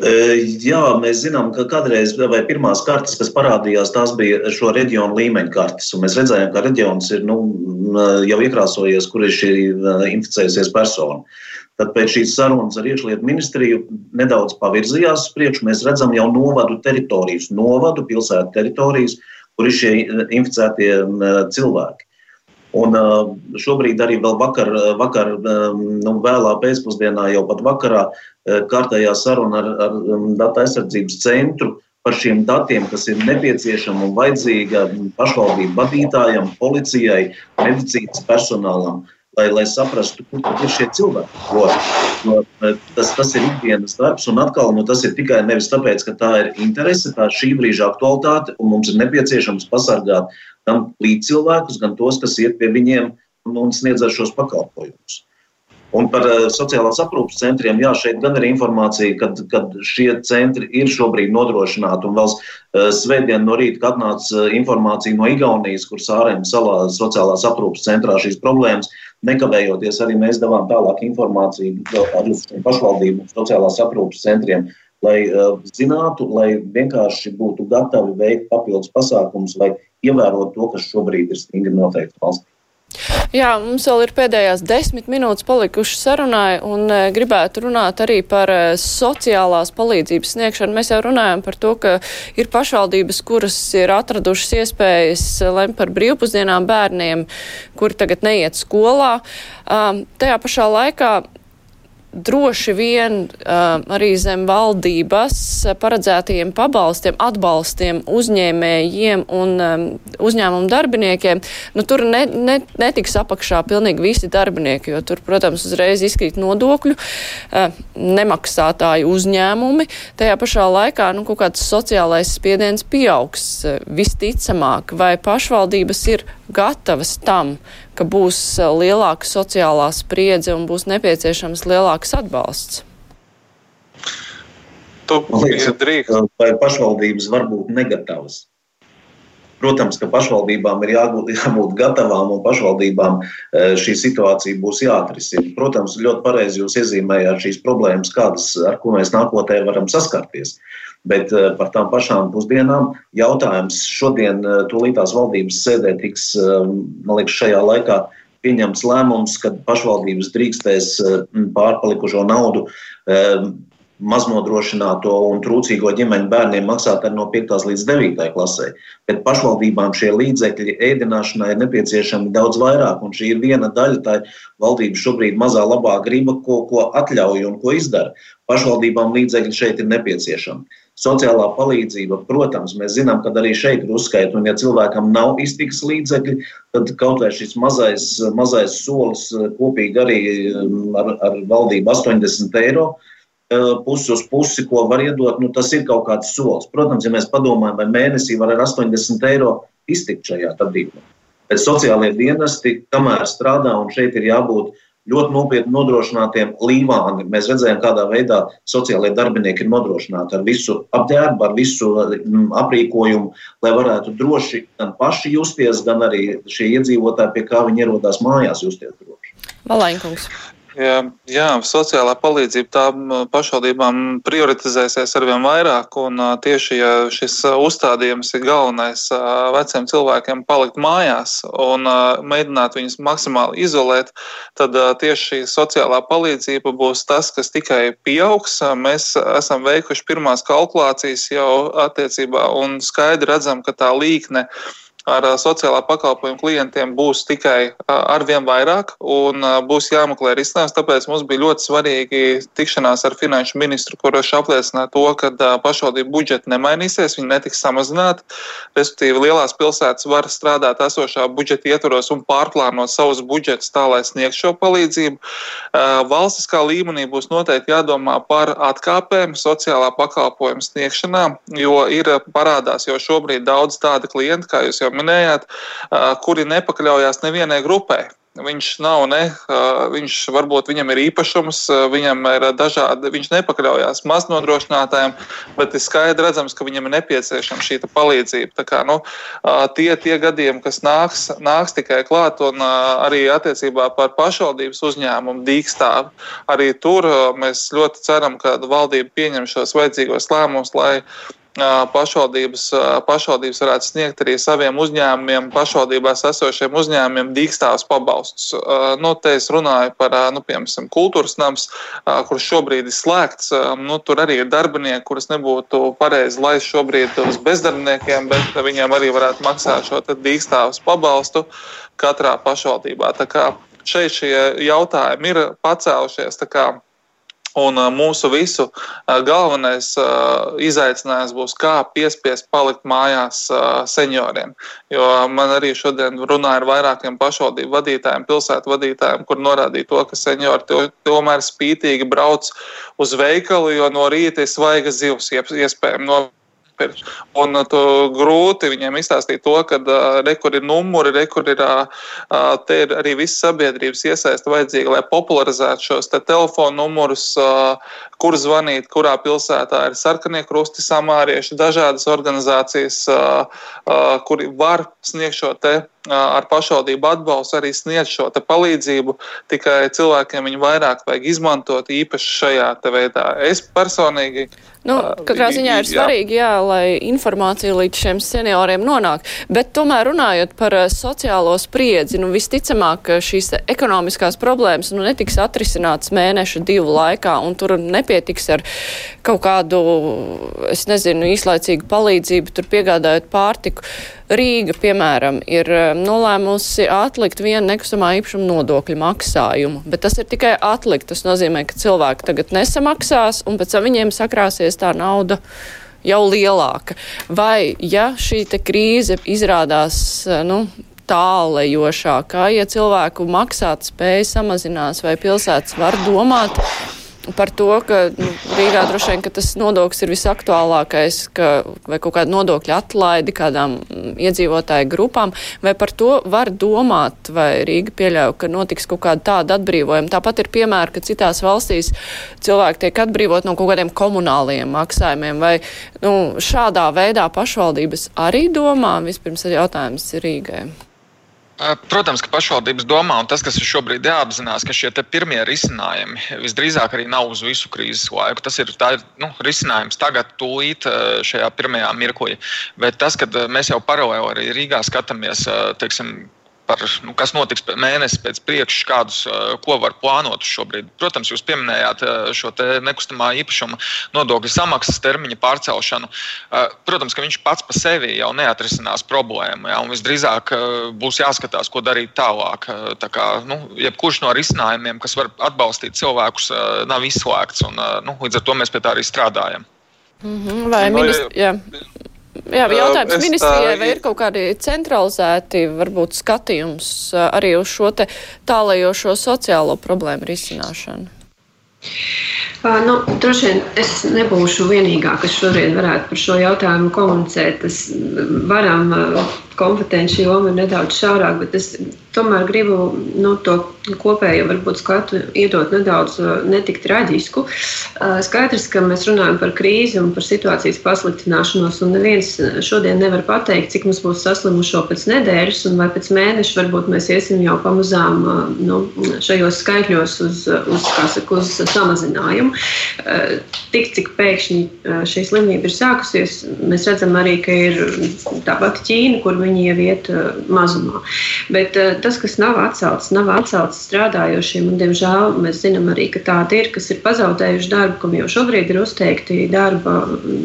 Jā, mēs zinām, ka kādreiz pirmās kartes, kas parādījās, tās bija šo reģionu līmeņa kartes. Mēs redzējām, ka reģions ir nu, jau iekrāsojies, kur ir šī inficējusies persona. Tad pēc šīs sarunas ar iekšlietu ministriju nedaudz pavirzījās uz priekšu. Mēs redzam jau novadu teritorijas, novadu pilsētu teritorijas, kur ir šie inficētie cilvēki. Un šobrīd arī vēl vakar, vakar nu, vēlā pēcpusdienā, jau pat vakarā, kārtējā saruna ar, ar datu aizsardzības centru par šiem datiem, kas ir nepieciešama un vajadzīga pašvaldību vadītājiem, policijai, medicīnas personālam. Lai, lai saprastu, kur ir šie cilvēki. Jo, jo tas, tas ir ikdienas darbs, un atkal nu, tas ir tikai nevis tāpēc, ka tā ir interese, tā ir šī brīža aktualitāte, un mums ir nepieciešams pasargāt gan līdzcilvēkus, gan tos, kas iet pie viņiem un sniedz šos pakalpojumus. Un par uh, sociālās aprūpas centriem, jā, šeit gan ir informācija, kad, kad šie centri ir šobrīd nodrošināti. Un vēl uh, svētdien no rīta atnāca uh, informācija no Igaunijas, kur Sārēm salā sociālās aprūpas centrā šīs problēmas. Nekavējoties arī mēs devām tālāk informāciju pašvaldību sociālās aprūpas centriem, lai uh, zinātu, lai vienkārši būtu gatavi veikt papildus pasākumus, lai ievērotu to, kas šobrīd ir stingri noteikts valstī. Jā, mums vēl ir pēdējās desmit minūtes palikušas sarunai un e, gribētu runāt arī par e, sociālās palīdzības sniegšanu. Mēs jau runājam par to, ka ir pašvaldības, kuras ir atradušas iespējas lemt par brīvpusdienām bērniem, kuri tagad neiet skolā. Um, tajā pašā laikā droši vien uh, arī zem valdības paredzētajiem pabalstiem, atbalstiem uzņēmējiem un um, uzņēmumu darbiniekiem, nu, tur ne, ne, netiks apakšā pilnīgi visi darbinieki, jo tur, protams, uzreiz izkrīt nodokļu, uh, nemaksātāju uzņēmumi. Tajā pašā laikā nu, kaut kāds sociālais spiediens pieaugs uh, visticamāk, vai pašvaldības ir gatavas tam, ka būs e, lielāka sociālā spriedze un būs nepieciešams lielāks atbalsts? Man liekas, vai pašvaldības var būt negatavas? Protams, ka pašvaldībām ir jābūt, jābūt gatavām un pašvaldībām e, šī situācija būs jāatrisina. Protams, ļoti pareizi jūs iezīmējāt šīs problēmas, kādas, ar ko mēs nākotnē varam saskarties. Bet eh, par tām pašām pusdienām jautājums šodien, eh, tūlītās valdības sēdē, tiks, eh, man liekas, šajā laikā pieņemts lēmums, ka pašvaldības drīkstēs pārpalikušo naudu maznodrošināto un trūcīgo ģimeņu bērniem maksāt arī no 5. līdz 9. klasē. Bet pašvaldībām šie līdzekļi ēdināšanai ir nepieciešami daudz vairāk, un šī ir viena daļa tā valdības šobrīd mazā labā griba, ko, ko atļauj un ko izdara. Pašvaldībām līdzekļi šeit ir nepieciešami. Sociālā palīdzība, protams, mēs zinām, ka arī šeit ir uzskaita, un ja cilvēkam nav iztikas līdzekļi, tad kaut vai šis mazais, mazais solis eh, kopīgi arī mm, ar, ar valdību 80 eiro eh, pusi uz pusi, ko var iedot, nu, tas ir kaut kāds solis. Protams, ja mēs padomājam, vai mēnesī var ar 80 eiro iztikt šajā darbībā. Bet sociālie dienesti, kamēr strādā, un šeit ir jābūt ļoti nopietni nodrošinātiem līvāni. Mēs redzējām, kādā veidā sociālajie darbinieki ir nodrošināti ar visu apģērbu, ar visu mm, aprīkojumu, lai varētu droši gan paši justies, gan arī šie iedzīvotāji, pie kā viņi ierodās mājās, justies droši. Valainkungs. Jā, jā, sociālā palīdzība tām pašvaldībām prioritizēsies ar vien vairāk, un tieši ja šis uzstādījums ir galvenais veciem cilvēkiem palikt mājās un mēģināt viņus maksimāli izolēt, tad tieši sociālā palīdzība būs tas, kas tikai pieaugs. Mēs esam veikuši pirmās kalkulācijas jau attiecībā un skaidri redzam, ka tā līkne ar sociālā pakalpojuma klientiem būs tikai arvien vairāk un būs jāmeklē risinājums. Tāpēc mums bija ļoti svarīgi tikšanās ar finanšu ministru, kurš apliecināja to, ka pašvaldību budžeti nemainīsies, viņi netiks samazināti. Respektīvi, lielās pilsētas var strādāt esošā budžeta ietvaros un pārplānot savus budžetus tā, lai sniegtu šo palīdzību. Valstiskā līmenī būs noteikti jādomā par atkāpēm sociālā pakalpojuma sniegšanā, jo ir parādās jau šobrīd daudz tādu klientu, kā jūs jau minējāt, kuri nepakļaujās nevienai grupai. Viņš nav ne, viņš varbūt viņam ir īpašums, viņam ir dažādi, viņš nepakļaujās maznodrošinātājiem, bet ir skaidri redzams, ka viņam ir nepieciešama šī palīdzība. Tā kā, nu, tie, tie gadījumi, kas nāks, nāks tikai klāt, un arī attiecībā par pašvaldības uzņēmumu dīkstāvu, arī tur mēs ļoti ceram, ka valdība pieņem šos vajadzīgos lēmumus, lai pašvaldības, pašvaldības varētu sniegt arī saviem uzņēmumiem, pašvaldībās esošiem uzņēmumiem dīkstāvus pabalstus. Nu, te es runāju par, nu, piemēram, kultūras nams, kurš šobrīd ir slēgts. Nu, tur arī ir darbinieki, kurus nebūtu pareizi laist šobrīd uz bezdarbiniekiem, bet viņiem arī varētu maksāt šo dīkstāvus pabalstu katrā pašvaldībā. Tā kā šeit šie jautājumi ir pacēlušies. Un mūsu visu galvenais izaicinājums būs, kā piespiest palikt mājās senioriem. Jo man arī šodien runāja ar vairākiem pašvaldību vadītājiem, pilsētu vadītājiem, kur norādīja to, ka seniori tomēr spītīgi brauc uz veikalu, jo no rīta ir svaiga zivs iespējams. No nopirkt. Un uh, tu grūti viņiem izstāstīt to, ka uh, rekur ir numuri, rekur ir, uh, te ir arī viss sabiedrības iesaista vajadzīga, lai popularizētu šos te telefonu numurus, kur zvanīt, kurā pilsētā ir sarkanie krusti samārieši, dažādas organizācijas, kuri var sniegt šo te ar pašvaldību atbalstu arī sniedz šo palīdzību, tikai cilvēkiem viņu vairāk vajag izmantot īpaši šajā veidā. Es personīgi. Nu, katrā ziņā ir svarīgi, jā, lai informācija līdz šiem senioriem nonāk. Bet tomēr runājot par sociālo spriedzi, nu, visticamāk, šīs ekonomiskās problēmas nu, netiks atrisinātas mēneša divu laikā, un tur nepietiks ar kaut kādu, es nezinu, īslaicīgu palīdzību, tur piegādājot pārtiku. Rīga, piemēram, ir nolēmusi atlikt vienu nekustamā īpašuma nodokļu maksājumu, bet tas ir tikai atlikt. Tas nozīmē, ka cilvēki tagad nesamaksās un pēc tam viņiem sakrāsies tā nauda jau lielāka. Vai, ja šī krīze izrādās, nu, tālējošākā, ja cilvēku maksāt spēja samazinās, vai pilsētas var domāt par to, ka nu, Rīgā droši vien tas nodoklis ir visaktuālākais, ka, vai kaut kāda nodokļa atlaidi kādām mm, iedzīvotāju grupām, vai par to var domāt, vai Rīga pieļauj, ka notiks kaut kāda tāda atbrīvojuma. Tāpat ir piemēri, ka citās valstīs cilvēki tiek atbrīvot no kaut kādiem komunāliem maksājumiem, vai nu, šādā veidā pašvaldības arī domā. Vispirms ir jautājums Rīgai. Protams, ka pašvaldības domā, un tas, kas ir šobrīd jāapzinās, ka šie pirmie risinājumi visdrīzāk arī nav uz visu krīzes laiku. Tas ir, ir nu, risinājums tagad, tūlīt šajā pirmajā mirklī. Bet tas, ka mēs jau paralēli arī Rīgā skatāmies, teiksim, par nu, kas notiks mēnesi pēc priekšā, kādus, ko var plānot šobrīd. Protams, jūs pieminējāt šo nekustamā īpašuma nodokļu samaksas termiņa pārcelšanu. Protams, ka viņš pats par sevi jau neatrisinās problēmu. Ja, visdrīzāk būs jāskatās, ko darīt tālāk. Tā kā, nu, jebkurš no risinājumiem, kas var atbalstīt cilvēkus, nav izslēgts. Un, nu, līdz ar to mēs pie tā arī strādājam. Mm -hmm, vai ministrs? Jā, jautājums es ministrijai, vai ir kaut kādi centralizēti, varbūt skatījums arī uz šo te tālējošo sociālo problēmu risināšanu? Uh, nu, droši vien es nebūšu vienīgā, kas šodien varētu par šo jautājumu komunicēt. Es varam uh, kompetenci joma ir nedaudz šaurāka, bet es tomēr gribu nu, to kopējo varbūt skatu iedot nedaudz uh, netik traģisku. Uh, skaidrs, ka mēs runājam par krīzi un par situācijas pasliktināšanos, un neviens šodien nevar pateikt, cik mums būs saslimušo pēc nedēļas, un vai pēc mēneša varbūt mēs iesim jau pamazām uh, nu, šajos skaitļos uz, uz, saka, uz samazinājumu. Tik cik pēkšņi šī slimība ir sākusies, mēs redzam arī, ka ir tāpat Ķīna, kur viņi viņi jau iet uh, mazumā. Bet uh, tas, kas nav atcelts, nav atcelts strādājošiem, un diemžēl mēs zinām arī, ka tādi ir, kas ir pazaudējuši darbu, kam jau šobrīd ir uzteikti darba,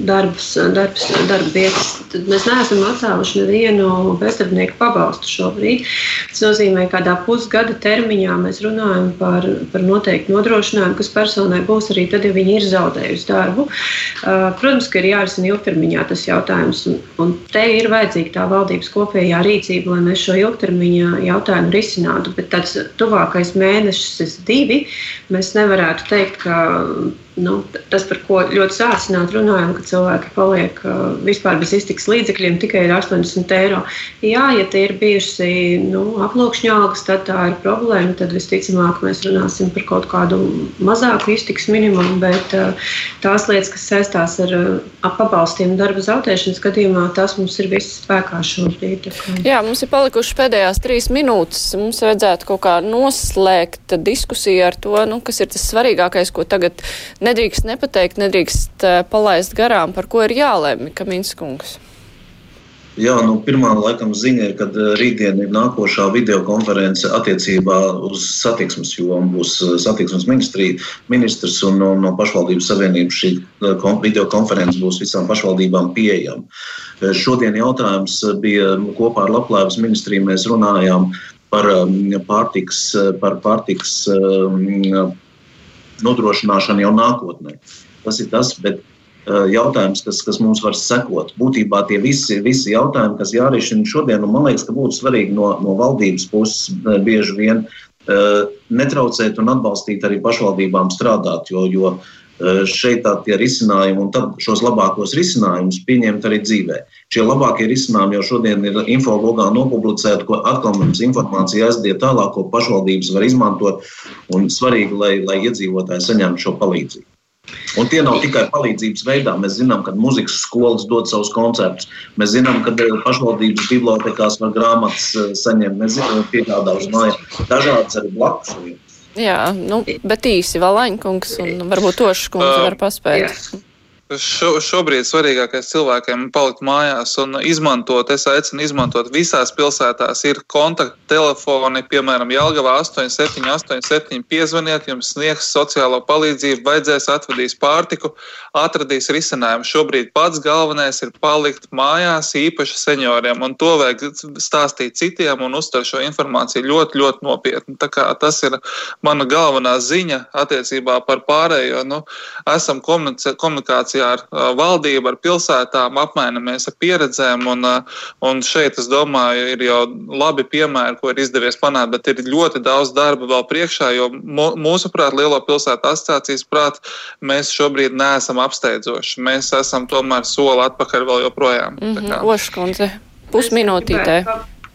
darbs, darbs, darba vietas. Tad mēs neesam atcēluši nevienu bezdarbnieku pabalstu šobrīd. Tas nozīmē, ka kādā pusgada termiņā mēs runājam par, par noteiktu nodrošinājumu, kas personai būs arī tad, ja viņi ir zaudējuši darbu. Uh, protams, ka ir jārisina ilgtermiņā tas jautājums, un te ir vajadzīga tā valdības kopējā rīcība, lai mēs šo ilgtermiņa jautājumu risinātu. Bet tāds tuvākais mēnešus, divi, mēs nevarētu teikt, ka nu, tas, par ko ļoti sācināti runājam, ka cilvēki paliek uh, vispār bez iztikas līdzekļiem tikai ar 80 eiro. Jā, ja tie ir bijusi nu, aploksņa algas, tad tā ir problēma. Tad visticamāk mēs runāsim par kaut kādu mazāku iztikas minimumu, bet uh, tās lietas, kas saistās ar uh, pabalstiem darba zaudēšanas gadījumā, tas mums ir viss spēkā šobrīd. Jā, mums ir palikušas pēdējās trīs minūtes. Mums vajadzētu kaut kā noslēgt diskusiju ar to, nu, kas ir tas svarīgākais, ko tagad nedrīkst nepateikt, nedrīkst uh, palaist garām, par ko ir jālēma, Kaminskungs. Jā, nu, pirmā laikam ziņa ir, ka eh, rītdien ir nākošā videokonference attiecībā uz satiksmes jomu. Būs eh, satiksmes ministrs un no, no pašvaldības savienības šī videokonference būs visām pašvaldībām pieejama. Šodien jautājums bija kopā ar Labklājības ministriju. Mēs runājām par pārtiks, par pārtiks nodrošināšanu jau nākotnē. Tas ir tas, bet uh, jautājums, kas, kas mums var sekot. Būtībā tie visi, visi jautājumi, kas jārisina šodien, un man liekas, ka būtu svarīgi no, no valdības puses uh, bieži vien uh, netraucēt un atbalstīt arī pašvaldībām strādāt, jo, jo šeit tā tie risinājumi, un tad šos labākos risinājumus pieņemt arī dzīvē. Šie labākie risinājumi jau šodien ir infologā nopublicēti, ko atkal mums informācija aiziet tālāk, ko pašvaldības var izmantot, un svarīgi, lai, lai iedzīvotāji saņemtu šo palīdzību. Un tie nav tikai palīdzības veidā. Mēs zinām, ka muzikas skolas dod savus koncertus. Mēs zinām, ka eh, pašvaldības bibliotekās var grāmatas eh, saņemt. Mēs zinām, ka piegādā uz mājām dažādas arī blakus lietas. Jā, nu, bet īsi Valaņkungs un varbūt Tošs kundze var paspēt. Jā. Šo, šobrīd svarīgākais cilvēkiem ir palikt mājās un izmantot. Es aicinu izmantot visās pilsētās. Ir kontakttelefoni, piemēram, Jālgavā 8787. Piezvaniet, jums sniegs sociālo palīdzību, vajadzēs atvedīs pārtiku, atradīs risinājumu. Šobrīd pats galvenais ir palikt mājās, īpaši senioriem, un to vajag stāstīt citiem un uztver šo informāciju ļoti, ļoti nopietni. Tas ir mana galvenā ziņa attiecībā par pārējo. Nu, esam komunikācijā komunikācijā ar valdību, ar pilsētām, apmainamies ar pieredzēm. Un, un šeit, es domāju, ir jau labi piemēri, ko ir izdevies panākt, bet ir ļoti daudz darba vēl priekšā, jo mūsuprāt, Lielo pilsētu asociācijas prāt, mēs šobrīd neesam apsteidzoši. Mēs esam tomēr soli atpakaļ vēl joprojām. Mm -hmm. Oškundze, pusminūtītē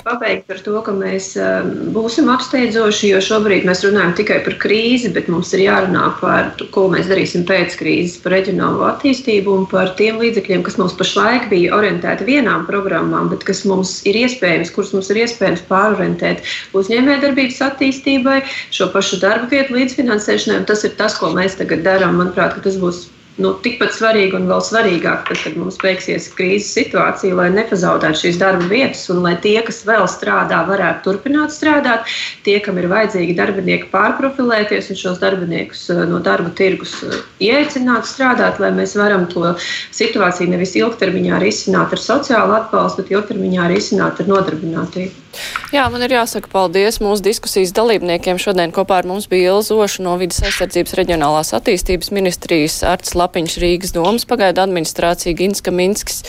pabeigt ar to, ka mēs um, būsim apsteidzoši, jo šobrīd mēs runājam tikai par krīzi, bet mums ir jārunā par to, ko mēs darīsim pēc krīzes, par reģionālo attīstību un par tiem līdzekļiem, kas mums pašlaik bija orientēti vienām programmām, bet kas mums ir iespējams, kurus mums ir iespējams pārorientēt uzņēmējdarbības attīstībai, šo pašu darba vietu līdzfinansēšanai. Tas ir tas, ko mēs tagad darām. Manuprāt, tas būs nu, tikpat svarīgi un vēl svarīgāk, tad, kad mums beigsies krīzes situācija, lai nepazaudētu šīs darba vietas un lai tie, kas vēl strādā, varētu turpināt strādāt, tie, kam ir vajadzīgi darbinieki, pārprofilēties un šos darbiniekus eh, no darba tirgus eh, ieaicināt strādāt, lai mēs varam to situāciju nevis ilgtermiņā risināt ar sociālu atbalstu, bet ilgtermiņā risināt ar nodarbinātību. Jā, man ir jāsaka paldies mūsu diskusijas dalībniekiem. Šodien kopā ar mums bija Ilza Oša no Vides aizsardzības reģionālās attīstības ministrijas, Arts Lapiņš Rīgas domas pagaida administrācija, Ginska Minskis,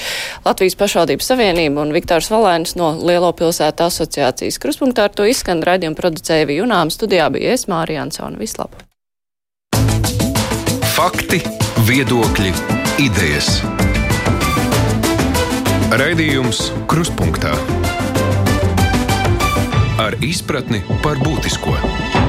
Latvijas pašvaldības savienība un Viktārs Valēns no Lielo pilsētu asociācijas. Kruspunktā ar to izskan raidījumu producēja Vijunām, studijā bija es Mārija Ansona. Vislab! Fakti, viedokļi, idejas. Raidījums Kruspunkta ar izpratni par būtisko.